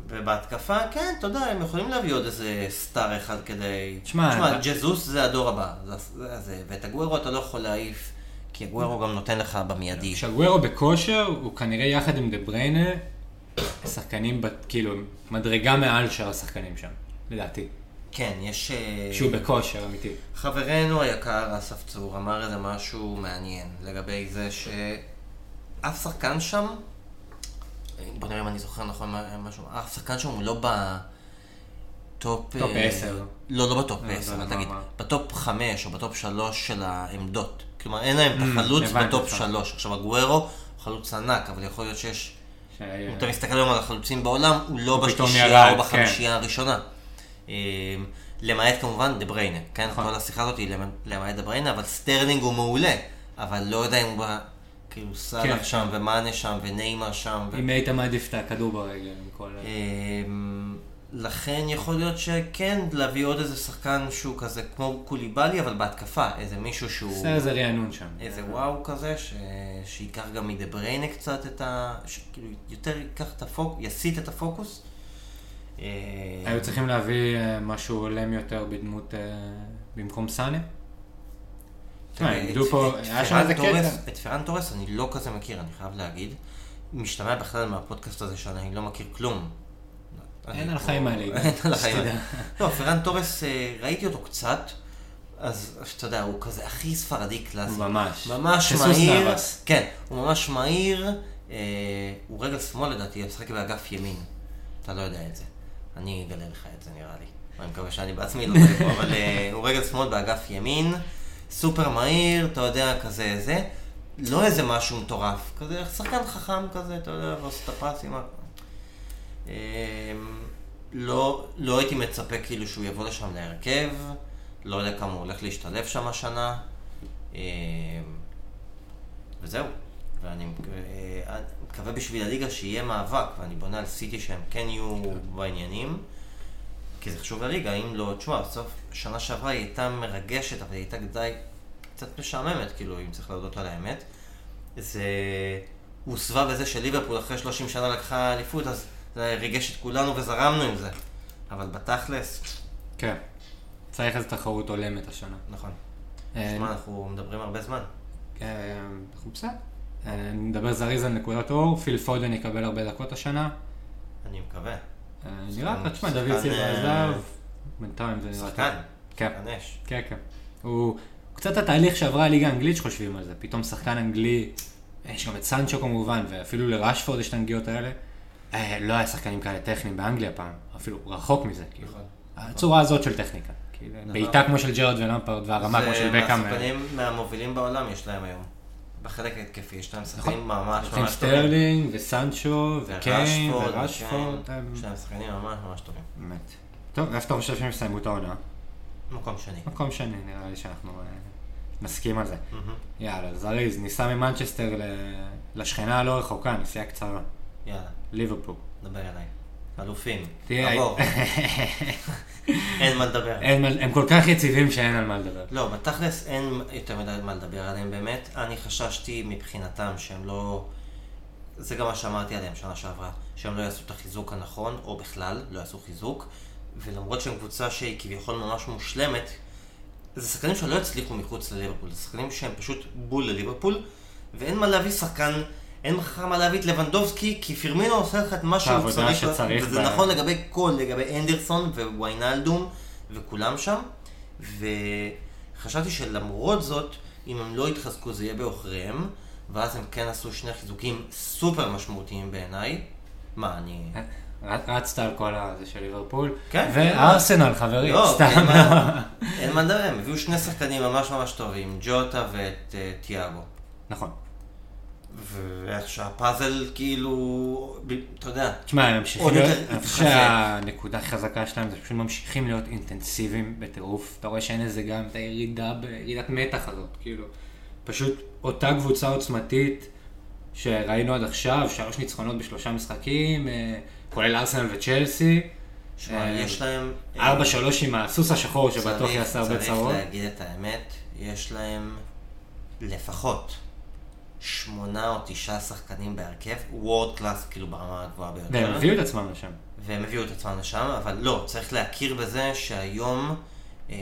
ובהתקפה, כן, אתה יודע, הם יכולים להביא עוד איזה סטאר אחד כדי... תשמע, תשמע, אתה- ג'זוס זה הדור הבא, זה, זה, זה, ואת הגוורו אתה לא יכול להעיף, כי הגוורו גם נותן לך במיידי. כשגוורו בכושר, הוא כנראה יחד עם דה בריינה, שחקנים, כאילו, מדרגה מעל שאר השחקנים שם, לדעתי. כן, יש... אה, כשהוא בכושר אמיתי. חברנו היקר אסף צור אמר איזה משהו מעניין לגבי זה שאף שחקן שם, בוא נראה אם אני זוכר נכון מה- משהו, אף שחקן שם הוא לא בטופ... טופ אה, 10. לא, לא בטופ לא, 10, לא, אל לא, תגיד? בטופ 5 או בטופ 3 של העמדות. כלומר אין להם את החלוץ Mm, הבנתי בטופ אותך. 3. עכשיו אגוארו הוא חלוץ ענק, אבל יכול להיות שיש... אם אתה מסתכל היום על החלוצים בעולם, הוא לא בשלישייה או בחמישייה הראשונה. אה, למעט כמובן דה בריינה, כן? נכון. כל השיחה הזאת היא למ- למעט דה בריינה, אבל סטרלינג הוא מעולה. אבל לא יודע אם הוא... כאילו סאלח כן. שם, ומאנה שם, וניימר שם. ו- אם היית מעדיף את הכדור ברגל עם כל... אמ, לכן יכול להיות שכן, להביא עוד איזה שחקן שהוא כזה כמו קוליבאלי, אבל בהתקפה. איזה מישהו שהוא... עושה איזה רענון שם. איזה וואו כזה, ש... שייקח גם מדה בריינה קצת את ה... כאילו יותר ייקח את הפוקוס, יסיט את הפוקוס. היו צריכים להביא אה, משהו הולם יותר בדמות... אה, במקום סאנה? תראה, איבדו את- פרן תורס- אני לא כזה מכיר, אני חייב להגיד. משתמע בכלל מהפודקאסט הזה שאני לא מכיר כלום. אין על החיים האלה. אין על החיים. האלה. לא, פרן תורס, אה, ראיתי אותו קצת, אז אתה יודע, הוא כזה הכי ספרדי קלאסי. ממש. ממש מהיר. כן, הוא ממש מהיר. אה, הוא רגל שמאל לדעתי, הוא משחק באגף ימין. אתה לא יודע את זה. אני אגלה לך את זה נראה לי. אני מקווה שאני בעצמי לא יודע אבל אה, הוא רגל שמאל באגף ימין. סופר מהיר, אתה יודע, כזה זה. לא איזה משהו מטורף, כזה שחקן חכם כזה, אתה יודע, ועושה את הפסים. אמ, לא, לא הייתי מצפה כאילו שהוא יבוא לשם להרכב, לא יודע כמה הוא הולך להשתלב שם השנה. אמ, וזהו. ואני אה, מקווה בשביל הליגה שיהיה מאבק, ואני בונה על סיטי שהם כן יהיו בעניינים, כי זה חשוב לליגה, אם לא, תשמע, בסוף, שנה שעברה היא הייתה מרגשת, אבל היא הייתה די קצת משעממת, כאילו, אם צריך להודות על האמת. זה הוסבה בזה שליברפול אחרי 30 שנה לקחה אליפות, אז זה ריגש את כולנו וזרמנו עם זה. אבל בתכלס... כן. צריך איזו תחרות הולמת השנה. נכון. אה, תשמע, אנחנו מדברים הרבה זמן. אה, אנחנו בסדר. אה, נדבר זריז על נקודת אור, פיל פודן יקבל הרבה דקות השנה. אני מקווה. אה, נראה, שחקן- תשמע, דוד סילבה אה, עזב, בינתיים זה נראה... שחקן. כן. כן, כן. הוא קצת התהליך שעברה הליגה האנגלית שחושבים על זה, פתאום שחקן אנגלי, יש גם את סנצ'ו כמובן, ואפילו לרשפורד יש את הנגיעות האלה. אה, לא היה שחקנים כאלה טכניים באנגליה פעם, אפילו רחוק מזה, כאילו. נכון. הצורה הזאת של טכניקה. כאילו, נכון. בעיטה כמו של ג'רארד ולמפרד, והרמה כמו של בקאם. זה מהשחקנים מהמובילים בעולם יש להם היום. בחלק ההתקפי יש להם שחקנים ממש צריכים ממש טובים. סטרלינג וסנצ'ו וקיין. הם- יש להם שחקנים ממש ממש טובים. באמת. טוב, איפה אתה חושב שהם יסיימו את העונה? מקום שני. מקום שני, נראה לי שאנחנו אה, נסכים על זה. יאללה, זריז, ניסע ממנצ'סטר לשכנה הלא רחוקה, נסיעה קצרה. יאללה, ליברפול. דבר אליי. אלופים. עבור. אין מה לדבר. אין הם כל כך יציבים שאין על מה לדבר. לא, בתכלס אין יותר מדי מה לדבר עליהם באמת. אני חששתי מבחינתם שהם לא... זה גם מה שאמרתי עליהם שנה שעברה, שהם לא יעשו את החיזוק הנכון, או בכלל, לא יעשו חיזוק. ולמרות שהם קבוצה שהיא כביכול ממש מושלמת, זה שחקנים שלא יצליחו מחוץ לליברפול, זה שחקנים שהם פשוט בול לליברפול, ואין מה להביא שחקן, אין לך מה להביא את לבנדובסקי, כי פירמינו עושה לך את מה שהוא צריך, שצריך וזה ב- נכון לגבי כל, לגבי אנדרסון וויינלדום וכולם שם, וחשבתי שלמרות זאת, אם הם לא יתחזקו זה יהיה בעוכריהם, ואז הם כן עשו שני חיזוקים סופר משמעותיים בעיניי. מה, אני... רצת על כל הזה של ליברפול. כן, וארסנל, חברים, לא, סתם. אין מה- לדבר, הם הביאו שני שחקנים ממש ממש טובים, ג'וטה ואת אה, תיאגו. נכון. ואיך שהפאזל כאילו, אתה יודע, תשמע, הם ממשיכים להיות, אני חושב. שהנקודה הכי חזקה שלהם זה פשוט ממשיכים להיות אינטנסיביים בטירוף. אתה רואה שאין איזה גם את הירידה, ירידת מתח הזאת, כאילו. פשוט אותה קבוצה עוצמתית שראינו עד עכשיו, שלוש ניצחונות בשלושה משחקים, אה, כולל ארסנל וצ'לסי. שמע, אה, יש להם... ארבע שלוש עם הסוס השחור שבטוח יעשה הרבה צרות. צריך להגיד את האמת, יש להם לפחות שמונה או תשעה שחקנים בהרכב, וורד קלאס כאילו ברמה הגבוהה ביותר. והם הביאו את עצמם לשם. והם הביאו את עצמם לשם, אבל לא, צריך להכיר בזה שהיום אה,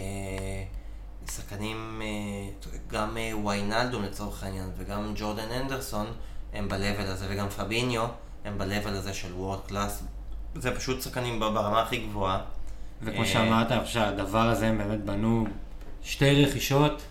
שחקנים, אה, גם אה, ויינלדום לצורך העניין וגם ג'ורדן אנדרסון הם ב-level הזה, וגם פביניו הם ב-level הזה של וורד קלאס. זה פשוט שחקנים ברמה הכי גבוהה. וכמו אה, שאמרת, חושב שהדבר הזה הם באמת בנו שתי רכישות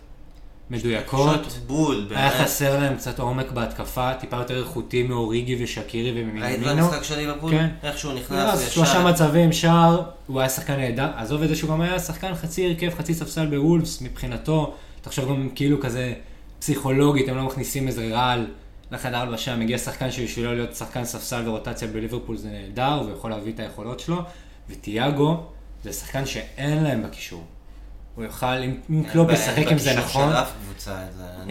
מדויקות. פשוט בול, היה באמת. חסר להם קצת עומק בהתקפה, טיפה יותר איכותי מאוריגי ושקירי ראית וממינינו. במשחק של ליברפול? כן. איך שהוא נכנס אז וישר- שלושה מצבים, שער, הוא היה שחקן נהדר, עזוב את זה שהוא גם היה שחקן חצי הרכב, חצי ספסל בוולפס, מבחינתו, תחשוב גם כאילו כזה פסיכולוגית, הם לא מכניסים איזה רעל לחדר הלבשה, מגיע שחקן שבשבילו להיות שחקן ספסל ורוטציה בליברפול זה נהדר, הוא יכול להביא את היכולות שלו, וטיאגו זה שחקן שאין להם בקישור. הוא יוכל, אם קלופ ישחק עם זה נכון,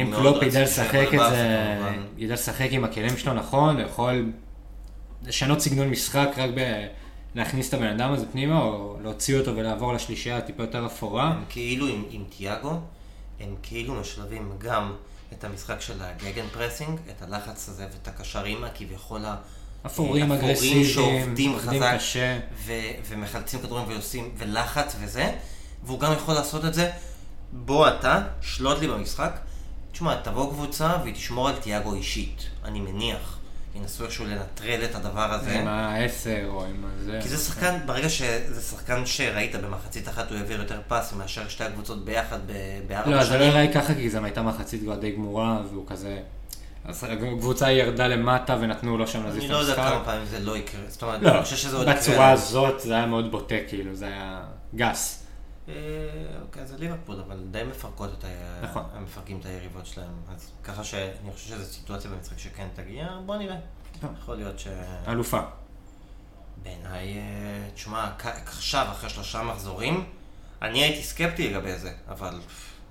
אם קלופ רציתי ידע לשחק את זה. ידע לשחק עם הכלים שלו נכון, הוא יכול לשנות סגנון משחק רק ב... להכניס את הבן אדם הזה פנימה, או להוציא אותו ולעבור לשלישייה הטיפה יותר אפורה. הם כאילו עם, עם טיאגו, הם כאילו משלבים גם את המשחק של ה gegenpressing, את הלחץ הזה ואת הקשרים הכביכול ה- אפורים, אפורים אגרסיביים, שעובדים עובדים חזק, קשה. ו- ומחלצים כדורים ועושים, ולחץ וזה, והוא גם יכול לעשות את זה, בוא אתה, שלוט לי במשחק, תשמע, תבוא קבוצה והיא תשמור על טיאגו אישית, אני מניח. ינסו איכשהו לנטרל את הדבר הזה. עם העשר או עם הזה. כי זה שחקן, ברגע שזה שחקן שראית במחצית אחת הוא העביר יותר פאסים מאשר שתי הקבוצות ביחד בארבע לא, זה לא שנים. נראה לי ככה, כי זו הייתה מחצית כבר די גמורה, והוא כזה... אז הקבוצה ירדה למטה ונתנו לו שם להזיז אני את לא יודע המשחק. כמה פעמים זה לא יקרה, זאת אומרת, לא, אני חושב שזה עוד יקרה. בצורה הזאת זה היה מאוד בוטה, כאילו, זה היה גס. אה, אוקיי, זה ליברפול, אבל די מפרקות את ה... נכון. הם מפרקים את היריבות שלהם. אז ככה שאני חושב שזו סיטואציה במשחק שכן תגיע, בוא נראה. יכול להיות ש... אלופה. בעיניי, אה, תשמע, עכשיו, אחרי שלושה מחזורים, אני הייתי סקפטי לגבי זה, אבל,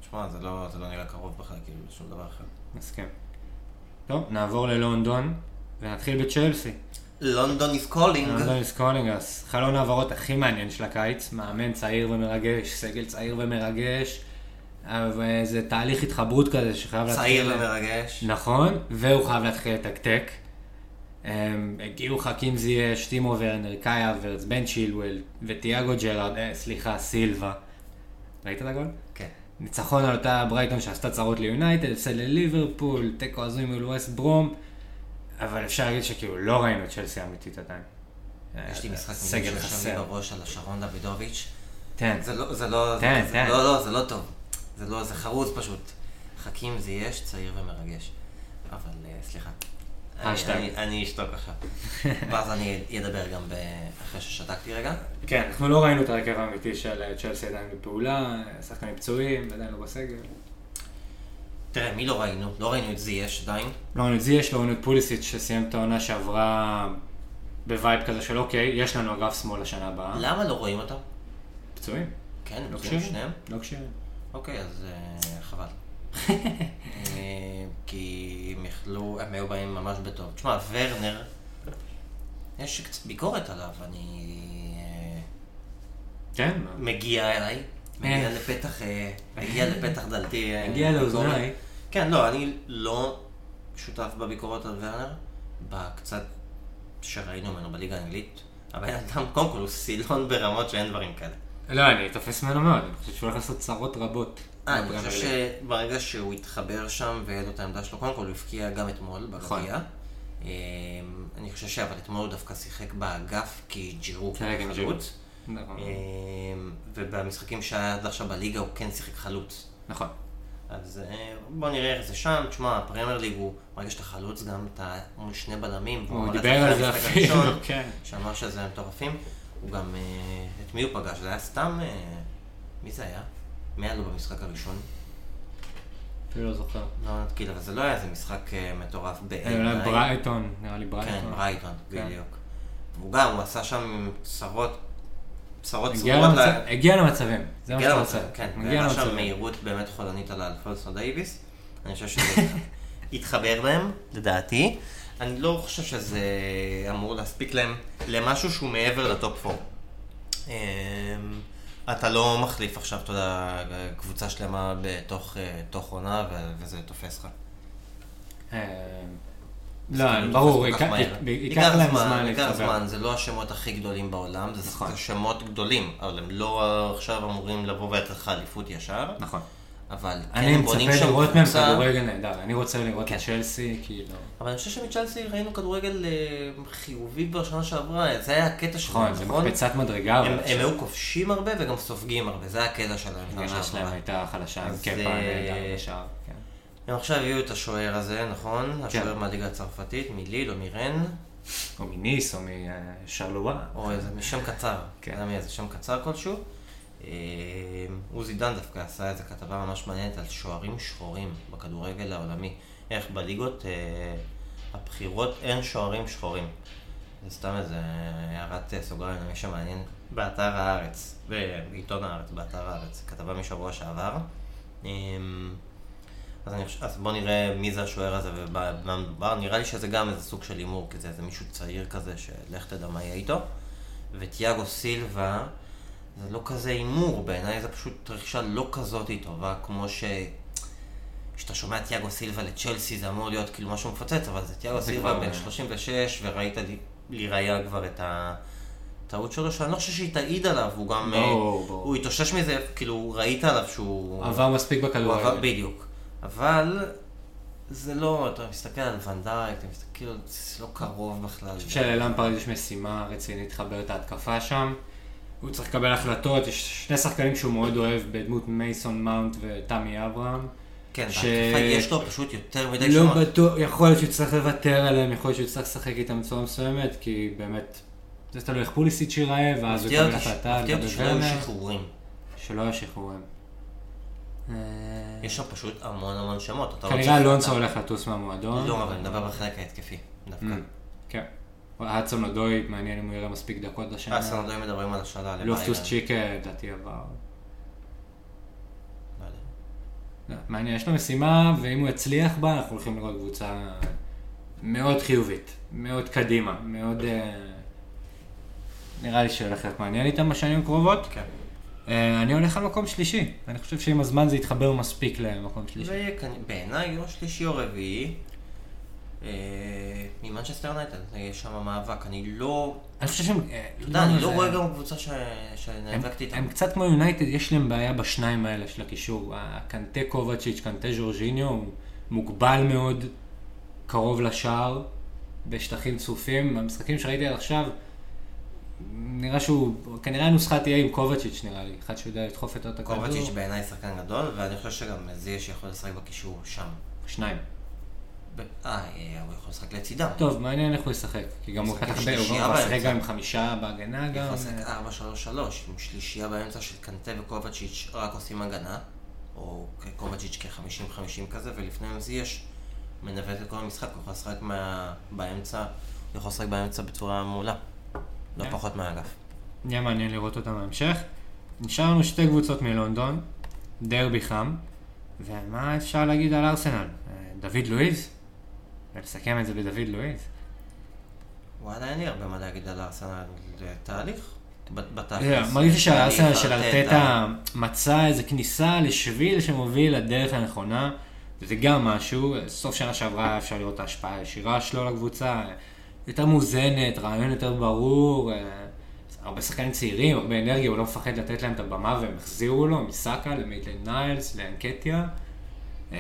תשמע, זה לא, זה לא נראה קרוב בכלל, כאילו, לשום דבר אחר. מסכים. טוב, נעבור ללונדון, ונתחיל בצ'לסי. לונדון is calling. לונדון סקולינגס, חלון ההעברות הכי מעניין של הקיץ, מאמן צעיר ומרגש, סגל צעיר ומרגש, אבל זה תהליך התחברות כזה שחייב להתחיל... צעיר ומרגש. נכון, והוא חייב להתחיל לתקתק. הגיעו חכים זייש, טימו ורנר, קאי אברץ, בן צ'ילואל וטיאגו ג'רארד, אה, סליחה, סילבה. ראית את הגול? כן. ניצחון על אותה ברייטון שעשתה צרות ליונייטד, הפסד לליברפול, תיקו הזוי מול ווסט ברום, אבל אפשר להגיד שכאילו לא ראינו את צ'לסי האמיתית עדיין. יש לי אה, משחק סגל חסר. בהשראת שרון דוידוביץ'. תן. זה לא, זה לא, תן, זה, תן. לא, לא, זה לא טוב. זה לא, זה חרוז פשוט. חכים זייש, צעיר ומרגש. אבל אה, סליחה. אני, אשתוק עכשיו. ואז אני אדבר גם. אחרי ששתקתי רגע. כן, אנחנו לא ראינו את ההרכב האמיתי של אה, צ'לסי עדיין בפעולה, שחקנים פצועים, עדיין לא בסגל. תראה, מי לא ראינו? לא ראינו את זייש עדיין. לא ראינו את זייש, לא ראינו את פוליסיץ' שסיים את העונה שעברה ב vibe כזה של אוקיי, יש לנו אגף שמאל לשנה הבאה. למה לא רואים אותם? פצועים. כן, לא כשירים. שניהם. לא כשירים. אוקיי, אז אה, חבל. אה, כי הם יכלו, הם היו באים ממש בטוב. תשמע, ורנר, יש קצת ביקורת עליו, אני... אה, כן, מגיע אליי, מגיע אה. לפתח, אה, מגיע לפתח דלתי. אה, הגיע ביקורת. לאוזניי. כן, לא, אני לא שותף בביקורת על ורנר, בקצת שראינו ממנו בליגה האנגלית. הבן אדם, קודם כל, הוא סילון ברמות שאין דברים כאלה. לא, אני תופס ממנו מאוד, אני חושב שהוא הולך לעשות צרות רבות. אה, אני חושב. שברגע שהוא התחבר שם והיה לו את העמדה שלו, קודם כל הוא הבקיע גם אתמול נכון. בגביע. אמ, אני חושב שאבל אתמול הוא דווקא שיחק באגף כי ג'ירו עם ג'ירו. חלוץ. נכון. אמ, ובמשחקים שהיה עד עכשיו בליגה הוא כן שיחק חלוץ. נכון. אז אה, בוא נראה איך זה שם. תשמע, הפרמייר ליג הוא, ברגע שאתה חלוץ גם אתה מול שני בלמים. הוא דיבר על זה אפילו, כן. שאמר שזה מטורפים. הוא גם, אה, את מי הוא פגש? זה היה סתם, אה, מי זה היה? מי היה לו במשחק הראשון? אפילו לא זוכר. לא נתקיל, אבל זה לא היה איזה משחק אה, מטורף אה, בעיניי. ברייטון, נראה לי כן, ברייטון. ברייטון, כן. בדיוק. והוא גם, הוא עשה שם צרות, הגיע צרורות. הגיע למצבים, זה מה שאתה רוצה. כן. הגיע למצבים. מהירות באמת חולנית על אלפונסו דייוויס. אני חושב שזה התחבר להם, לדעתי. אני לא חושב שזה אמור להספיק להם למשהו שהוא מעבר לטופ 4. אתה לא מחליף עכשיו, אתה יודע, קבוצה שלמה בתוך אה, עונה וזה תופס לך. לא, ברור, ייקח- להם זמן ייקח. זמן, זה לא השמות הכי גדולים בעולם, זה נכון. זה שמות גדולים, אבל הם לא עכשיו אמורים לבוא ולתת לך אליפות ישר, נכון. אבל כן אני הם בונים מצפה שם לראות מהם קבוצה, כדורגל נהדר, אני רוצה לראות כן. את צ'לסי, כאילו... אבל אני חושב שמצ'לסי ראינו כדורגל אה, חיובי בשנה שעברה, זה היה הקטע שלהם, נכון, זה מקפצת מדרגה, הם היו כובשים הרבה וגם סופגים הרבה, זה היה הקטע שלהם. ההגנה שלהם. הייתה חלשה, עם אז, קפה אה, נהדר בשער. הם עכשיו הביאו את השוער הזה, נכון? כן. השוער מהליגה הצרפתית, מליל או מרן, או מניס, או משרלואה. או איזה שם קצר, כן. כן. יודע מי איזה שם קצר כלשהו. אה, עוזי דן דווקא עשה איזה כתבה ממש מעניינת על שוערים שחורים בכדורגל העולמי. איך בליגות אה, הבכירות אין שוערים שחורים. זה סתם איזה הערת אה, סוגריים למי שמעניין. באתר הארץ, בעיתון הארץ, באתר הארץ, כתבה משבוע שעבר. אז, אני, אז בוא נראה מי זה השוער הזה ובמה מדובר. נראה לי שזה גם איזה סוג של הימור, כי זה איזה מישהו צעיר כזה, שלך תדע מה יהיה איתו. וטיאגו סילבה, זה לא כזה הימור, בעיניי זה פשוט רכישה לא כזאת טובה, כמו ש... כשאתה שומע טיאגו סילבה לצ'לסי זה אמור להיות כאילו משהו מפוצץ, אבל זה טיאגו זה סילבה בן 36, וראית לראיה כבר את הטעות שלו, שאני לא חושב שהיא תעיד עליו, הוא גם... אה. הוא התאושש מזה, כאילו, ראית עליו שהוא... עבר מספיק בכדורגל. בדיוק. אבל זה לא, אתה מסתכל על ונדייק, אתה מסתכל, כאילו, זה לא קרוב בכלל. אני חושב שללמפרד יש משימה רצינית לחבר את ההתקפה שם. הוא צריך לקבל החלטות, יש שני שחקנים שהוא מאוד אוהב בדמות מייסון מאונט ותמי אברהם. כן, ש- בהתקפה יש לו פשוט יותר מדי לא שמות. בטוח, יכול להיות שהוא יצטרך לוותר עליהם, יכול להיות שהוא יצטרך לשחק איתם בצורה מסוימת, כי באמת, זה תלוי איך פוליסיץ' ייראה, ואז הוא יקבל החלטה מפתיע אותי שלא היו. שחרורים. שלא היו שחרורים. אה, יש שם פשוט המון המון שמות. לא כנראה אלונסו הולך לטוס מהמועדון. לא, אבל אני מדבר בחלק ההתקפי, דווקא. Mm, כן. האצון אודוי, מעניין אם הוא יראה מספיק דקות השנה. אה, סנדואים מדברים על השאלה. לופטוס צ'יקה, לדעתי עבר. לא. לא, מעניין, יש לו משימה, ואם הוא יצליח בה, אנחנו הולכים לראות קבוצה מאוד חיובית, מאוד קדימה, מאוד... אה, נראה לי שהולך להיות מעניין איתם בשנים הקרובות. כן. אה, אני הולך על מקום שלישי, אני חושב שעם הזמן זה יתחבר מספיק למקום זה שלישי. יהיה כנ- בעיניי או שלישי או רביעי. אה, ממנצ'סטר יונייטד, יש שם מאבק. אני לא... אני חושב שהם... אה, אתה יודע, אני זה- לא רואה גם קבוצה שנאבקתי איתה. הם קצת כמו יונייטד, יש להם בעיה בשניים האלה של הקישור. הקנטה קובצ'יץ', קנטה ז'ורג'יניו, הוא מוגבל מאוד קרוב לשער, בשטחים צפופים. במשחקים שראיתי עד עכשיו, נראה שהוא, כנראה הנוסחה תהיה עם קובצ'יץ' נראה לי, אחד שיודע לדחוף יותר את הכדור. קובצ'יץ' בעיניי שחקן גדול, ואני חושב שגם זיש יכול לשחק בקישור שם. שניים. אה, אה, הוא יכול לשחק לצידם. טוב, מעניין איך הוא ישחק, כי גם הוא משחק הוא גם עם חמישה בהגנה הוא גם. יכול לשחק אה, 4-3-3, עם שלישייה באמצע של קנטה וקובצ'יץ' רק עושים הגנה, או קובצ'יץ' כ-50-50 כזה, ולפניהם זיש מנווט את כל המשחק, הוא יכול לשחק באמצע, הוא יכול לשחק באמצע בצורה מעולה. לא כן. פחות מהאגף. יהיה מעניין לראות אותם בהמשך. נשאר לנו שתי קבוצות מלונדון, דרבי חם, ומה אפשר להגיד על ארסנל? אה, דוד לואיז? ולסכם את זה בדוד לואיז? וואלה, אין לי הרבה מה להגיד על הארסנל, זה תהליך. ב- אתה בתכלס. יודע, מרגיש לי שהארסנל תהליך, של ארטטה מצא איזה כניסה לשביל שמוביל לדרך הנכונה, וזה גם משהו, סוף שנה שעברה אפשר לראות את ההשפעה הישירה שלו לקבוצה, יותר מאוזנת, רעיון יותר ברור, אה, הרבה שחקנים צעירים, הרבה אנרגיה, הוא לא מפחד לתת להם את הבמה והם החזירו לו, מסאקה למייטלן ניילס, לאנקטיה. אמ,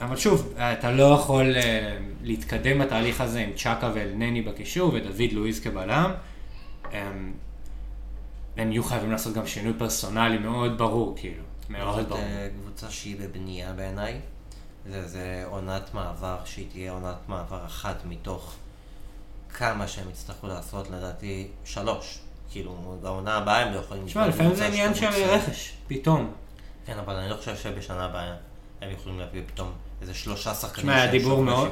אבל שוב, אתה לא יכול אה, להתקדם בתהליך הזה עם צ'אקה ואלנני בקישור ודוד לואיז כבלם. הם, הם יהיו חייבים לעשות גם שינוי פרסונלי מאוד ברור, כאילו. מאוד זאת ברור. אה, קבוצה שהיא בבנייה בעיניי. זה, זה עונת מעבר שהיא תהיה עונת מעבר אחת מתוך כמה שהם יצטרכו לעשות, לדעתי, שלוש. כאילו, בעונה הבאה הם לא יכולים... תשמע, לפעמים זה עניין של רכש, פתאום. כן, אבל אני לא חושב שבשנה הבאה הם יכולים להביא פתאום איזה שלושה שחקנים שהם דיבור מאוד.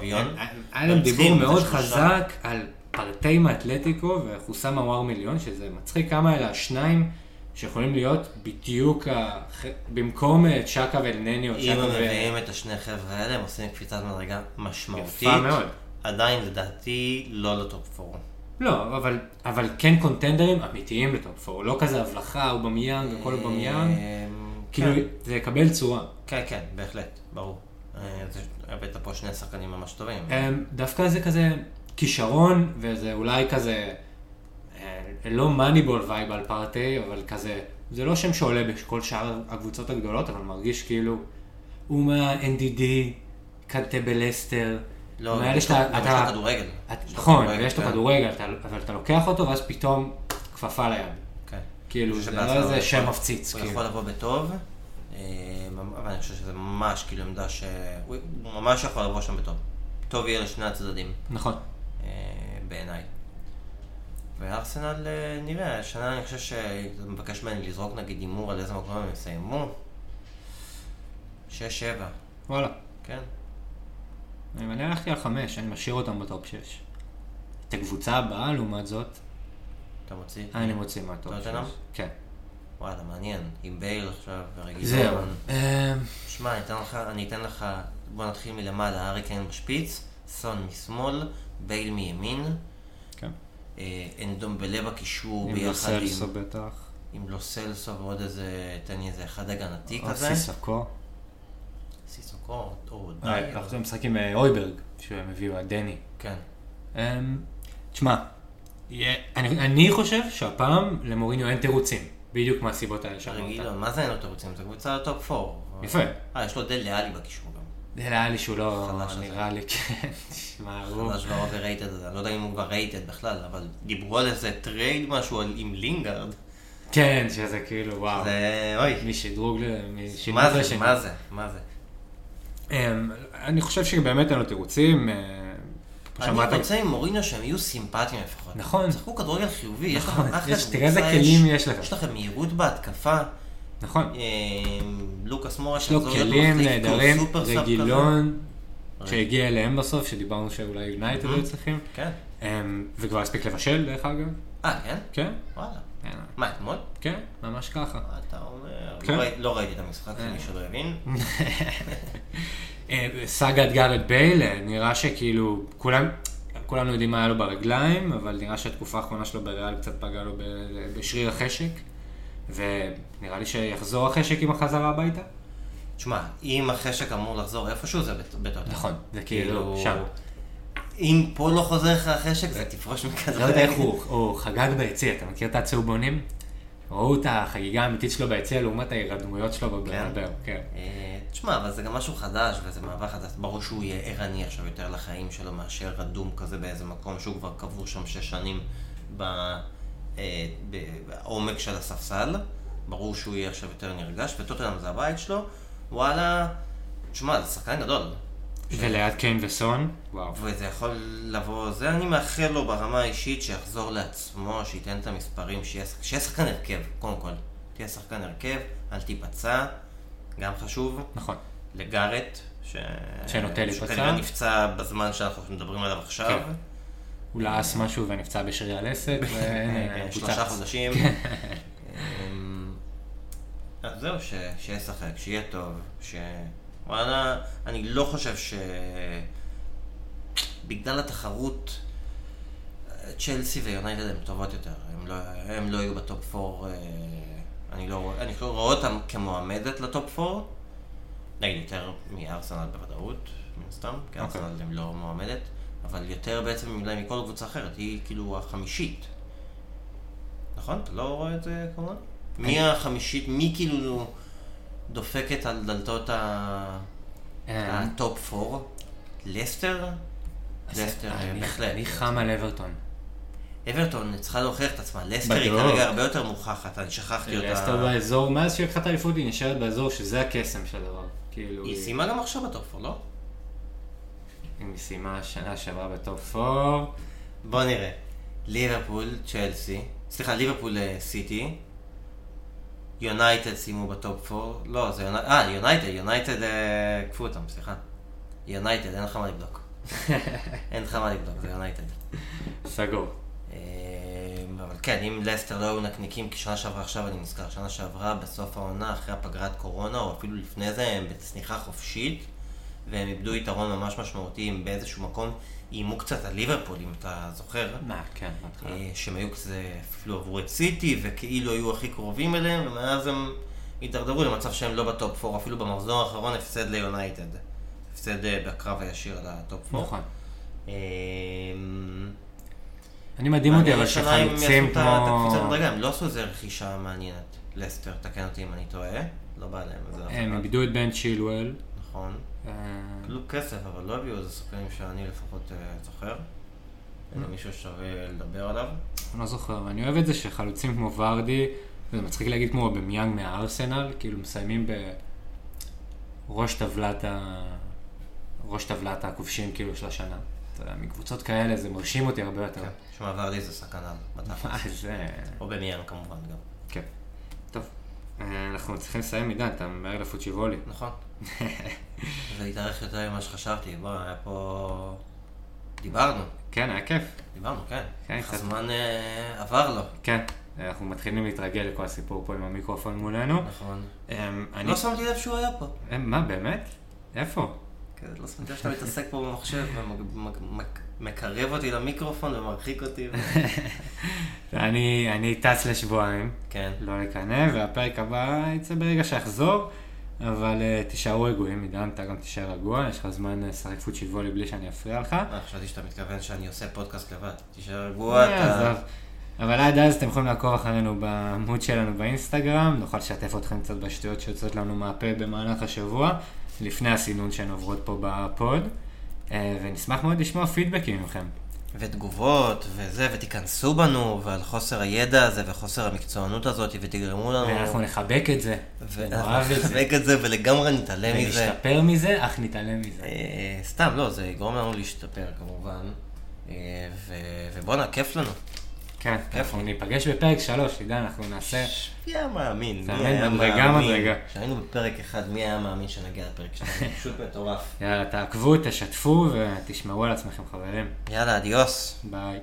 היה להם דיבור מאוד. חזק על פארטיי מאתלטיקו וחוסאם עוואר מליון, שזה מצחיק כמה אלה השניים שיכולים להיות בדיוק הח- במקום אה, צ'אקה ואלנני או אם צ'אקה הם ו... מביאים את השני חבר'ה האלה, הם עושים קפיצת מדרגה משמעותית. יפה מאוד. עדיין לדעתי לא ל top four. לא, אבל, אבל כן קונטנדרים אמיתיים ל top 4, לא כזה הבלחה, אובמיאנג, הכל אובמיאנג, אמ, כאילו כן. זה יקבל צורה. כן, כן, בהחלט, ברור. אה, זה- הבאת פה שני שחקנים ממש טובים. דווקא זה כזה כישרון, וזה אולי כזה, אה, לא מאניבול וייב על פרטי, אבל כזה, זה לא שם שעולה בכל שאר הקבוצות הגדולות, אבל מרגיש כאילו, הוא מה-NDD, קנטה בלסטר, לא, מאלה יש שאתה- יש אתה- לו כדורגל. את- יש לו נכון, כדורגל, ויש לו כן. כדורגל, אבל אתה לוקח אותו, ואז פתאום כפפה ליד. כן. כאילו, זה לא איזה שם מפציץ, הוא כאילו. יכול לבוא בטוב, אה, אבל אני חושב שזה ממש כאילו עמדה ש... הוא הוא ממש יכול לבוא שם בטוב. טוב יהיה לשני הצדדים, נכון. אה, בעיניי. וארסנל, אה, נראה, השנה אני חושב שזה מבקש ממני לזרוק נגיד הימור על איזה מקום הם יסיימו. 6-7, וואלה. כן. אני הלכתי על חמש, אני משאיר אותם בטופ שש. את הקבוצה הבאה, לעומת זאת, אתה מוציא? אני מוציא מה top שש. טוטנהאם? כן. וואלה, מעניין. עם בייל עכשיו, ורגילון. זהו. אמ, שמע, אני אתן לך, אני אתן לך, בוא נתחיל מלמעלה, הארי קיין בשפיץ, סון משמאל, בייל מימין, אה, אנדומבלה בקישור עם ביחד לוסלסו עם, בטח. עם לוסלסו ועוד איזה, תן לי איזה אחד הגנתי או כזה. סיסוקו. סיסוקו, או דייר. אה, אנחנו צריכים לשחק עם אה, הויברג, שהם הביאו, הדני. כן. אמ, תשמע, אני אני חושב שהפעם למוריניו אין תירוצים. בדיוק מהסיבות האלה שאמרת. רגילון, מה זה אין לו תירוצים? זו קבוצה ל top 4. יפה. אה, יש לו דלה אלי בקישור נראה לי שהוא לא, חלש. נראה לי, כן, תשמע, הוא... חדש וה overrated הזה, אני לא יודע אם הוא כבר rated בכלל, אבל דיברו על איזה trade משהו עם לינגארד. כן, שזה כאילו, וואו. זה, אוי. משדרוג ל... מה זה. מה זה, מה זה? אמ, אני חושב שבאמת אין לו תירוצים. שאמרת, אני רוצה עם מוריניו שהם יהיו סימפטיים לפחות. נכון. תשחקו כדורגל חיובי, יש נכון, לכם אחלה יש- קבוצה, תראה איזה כלים יש לך. יש לכם מהירות בהתקפה. נכון, אה, לוקאס מורה יש לו כלים נהדרים, רגילון, שהגיע אליהם בסוף, שדיברנו שאולי יונייטד היו צריכים. כן. אמ, וכבר הספיק לבשל דרך אגב, אה, כן? כן, וואלה. כן, מה, אתמול? כן, ממש ככה. מה אתה אומר? כן. לא ראי- לא ראיתי את המשחק, אה. למי שלא הבין. אה, סאגת גארד בייל, אה, נראה שכאילו, כולם, כולנו יודעים מה היה לו ברגליים, אבל נראה שהתקופה האחרונה שלו בריאל קצת פגעה לו בשריר החשק, ונראה לי שיחזור החשק עם החזרה הביתה. תשמע, אם החשק אמור לחזור איפשהו, זה בט- בטוטל. נכון, זה כאילו שם. אם פה לא חוזר לך החשק, זה תפרוש מכזה. לא יודע איך הוא, חגג ביציע, אתה מכיר את הצהובונים? ראו את החגיגה האמיתית שלו ביציע לעומת ההירדמויות שלו בברנבר, כן. אה, תשמע, אבל זה גם משהו חדש, וזה מעבר חדש. ברור שהוא יהיה ערני עכשיו יותר לחיים שלו, מאשר רדום כזה באיזה מקום שהוא כבר קבור שם שש שנים אה, בעומק של הספסל. ברור שהוא יהיה עכשיו יותר נרגש, וטוטנאם זה הבית שלו. וואלה, תשמע, זה שחקן גדול. וליד קיין וסון, וואו. וזה יכול לבוא, זה אני מאחל לו ברמה האישית שיחזור לעצמו, שייתן את המספרים, שיהיה שיהיה שחקן הרכב, קודם כל. תהיה שחקן הרכב, אל תיפצע, גם חשוב. נכון. לגארט, ש... שנוטה להיפצע. שכנראה נפצע בזמן שאנחנו מדברים עליו עכשיו. כן. הוא לעס משהו ונפצע בשריר הלסת, והנה, אה, שלושה. חודשים. אמ, אז זהו, שישחק, שיהיה טוב, ש... וואלה, אני לא חושב ש... בגלל התחרות, צ'לסי ויונייטד הן טובות יותר. הם לא, הם לא יהיו ב top 4, אני לא רואה, אני לא רואה אותם כמועמדת ל top 4, נגיד יותר מארסנל בוודאות, מן הסתם, כי אוקיי. ארסנל הם לא מועמדת, אבל יותר בעצם אולי מכל קבוצה אחרת, היא כאילו החמישית. נכון? אתה לא רואה את זה כמובן? מי החמישית, מי כאילו דופקת על דלתות ה- אה, ה top 4? לסטר? לסטר, אה, בהחלט. אני חם על אברטון. אברטון צריכה להוכיח את עצמה, לסטר היא. כרגע הרבה יותר מוכחת, אני שכחתי אותה. לסטר באזור, מאז שהיא לקחה את האליפות היא נשארת באזור שזה הקסם של הדבר. כאילו, היא סיימה גם עכשיו ב top 4, לא? היא סיימה שנה שעברה ב top 4. בוא נראה. ליברפול, צ'לסי, סליחה, ליברפול אה, סיטי, יונייטד סיימו ב top 4, לא, זה יונייטד, אה, יונייטד, יונייטד, אה, עקפו אותם, סליחה. יונייטד, אין לך מה לבדוק. אין לך מה לבדוק, זה יונייטד. סגור. אה, אבל כן, אם לסטר לא היו נקניקים, כי שנה שעברה עכשיו אני נזכר, שנה שעברה בסוף העונה, אחרי הפגרת קורונה, או אפילו לפני זה, הם בצניחה חופשית, והם איבדו יתרון ממש משמעותי, הם באיזשהו מקום איימו קצת על ליברפול, אם אתה זוכר. מה, כן, בהתחלה. אה, שהם היו כזה, אפילו עברו את סיטי, וכאילו היו הכי קרובים אליהם, ומאז הם הידרדרו למצב שהם לא ב top 4, אפילו במחזור האחרון הפסד ליונייטד. הפסד אה, בקרב הישיר על ה top 4. נכון. אה, אני מדהים אותי, אבל שחלוצים כמו... הם לא עשו איזה רכישה מעניינת. לסטר, תקן אותי אם אני טועה. לא בא להם. הם. איבדו את בן צ'ילואל. נכון. אה, קיבלו כסף, אבל לא הביאו איזה שחקנים שאני לפחות אה, זוכר. איזה מישהו ששווה לדבר עליו. אני לא זוכר, אני אוהב את זה שחלוצים כמו ורדי, זה מצחיק להגיד כמו במיאנג מהארסנל, כאילו מסיימים בראש טבלת ה... ראש טבלת הכובשים כאילו של השנה. אתה יודע, מקבוצות כאלה זה מרשים אותי הרבה יותר. כן. שמע, ורדי זה סכנה, בתכלס. זה... או במיאן כמובן גם. כן. טוב, אה, אנחנו צריכים לסיים עידן, אתה ממהר לפוצ'יבולי. נכון. זה התארך יותר ממה שחשבתי. בוא, היה פה... דיברנו. כן, היה כיף. דיברנו, כן. כן, קצת. הזמן אה, עבר לו. כן, אנחנו מתחילים להתרגל לכל הסיפור פה עם המיקרופון מולנו. נכון. אמ, אני... לא שמתי לב שהוא היה פה. אה, מה, באמת? איפה? כן, לא שמתי לב שאתה מתעסק פה במחשב ומקרב אותי למיקרופון ומרחיק אותי. אני אני טס לשבועיים, כן. לא לקנא, והפרק הבא יצא ברגע שאחזור, אבל uh, תישארו רגועים, עידן, אתה גם תישאר רגוע, יש לך זמן אה, לשחק פוצ'יבולי בלי שאני אפריע לך. אה, חשבתי שאתה מתכוון שאני עושה פודקאסט לבד. תישאר רגוע, אה, אתה... אבל עד אז אתם יכולים לעקוב אחרינו בעמוד שלנו באינסטגרם, נוכל לשתף אתכם קצת בשטויות שיוצאות לנו מהפה במהלך השבוע, לפני הסינון שהן עוברות פה בפוד, אה, ונשמח מאוד לשמוע פידבקים מכם. ותגובות, וזה, ותיכנסו בנו, ועל חוסר הידע הזה, וחוסר המקצוענות הזאת, ותגרמו לנו... ואנחנו נחבק את זה. ואנחנו. נחבק את זה, ולגמרי נתעלם מזה. ונשתפר מזה, אך נתעלם מזה. אה, סתם, לא, זה יגרום לנו להשתפר כמובן. אה, ובואנה, כיף לנו. כן, אנחנו ניפגש בפרק שלוש, עידן, אנחנו נעשה... מי היה מאמין? מי? היה מאמין? כשהיינו בפרק אחד, מי היה מאמין שנגיע לפרק שתיים? פשוט מטורף. יאללה, תעקבו, תשתפו ותשמרו על עצמכם, חברים. יאללה, אדיוס. ביי.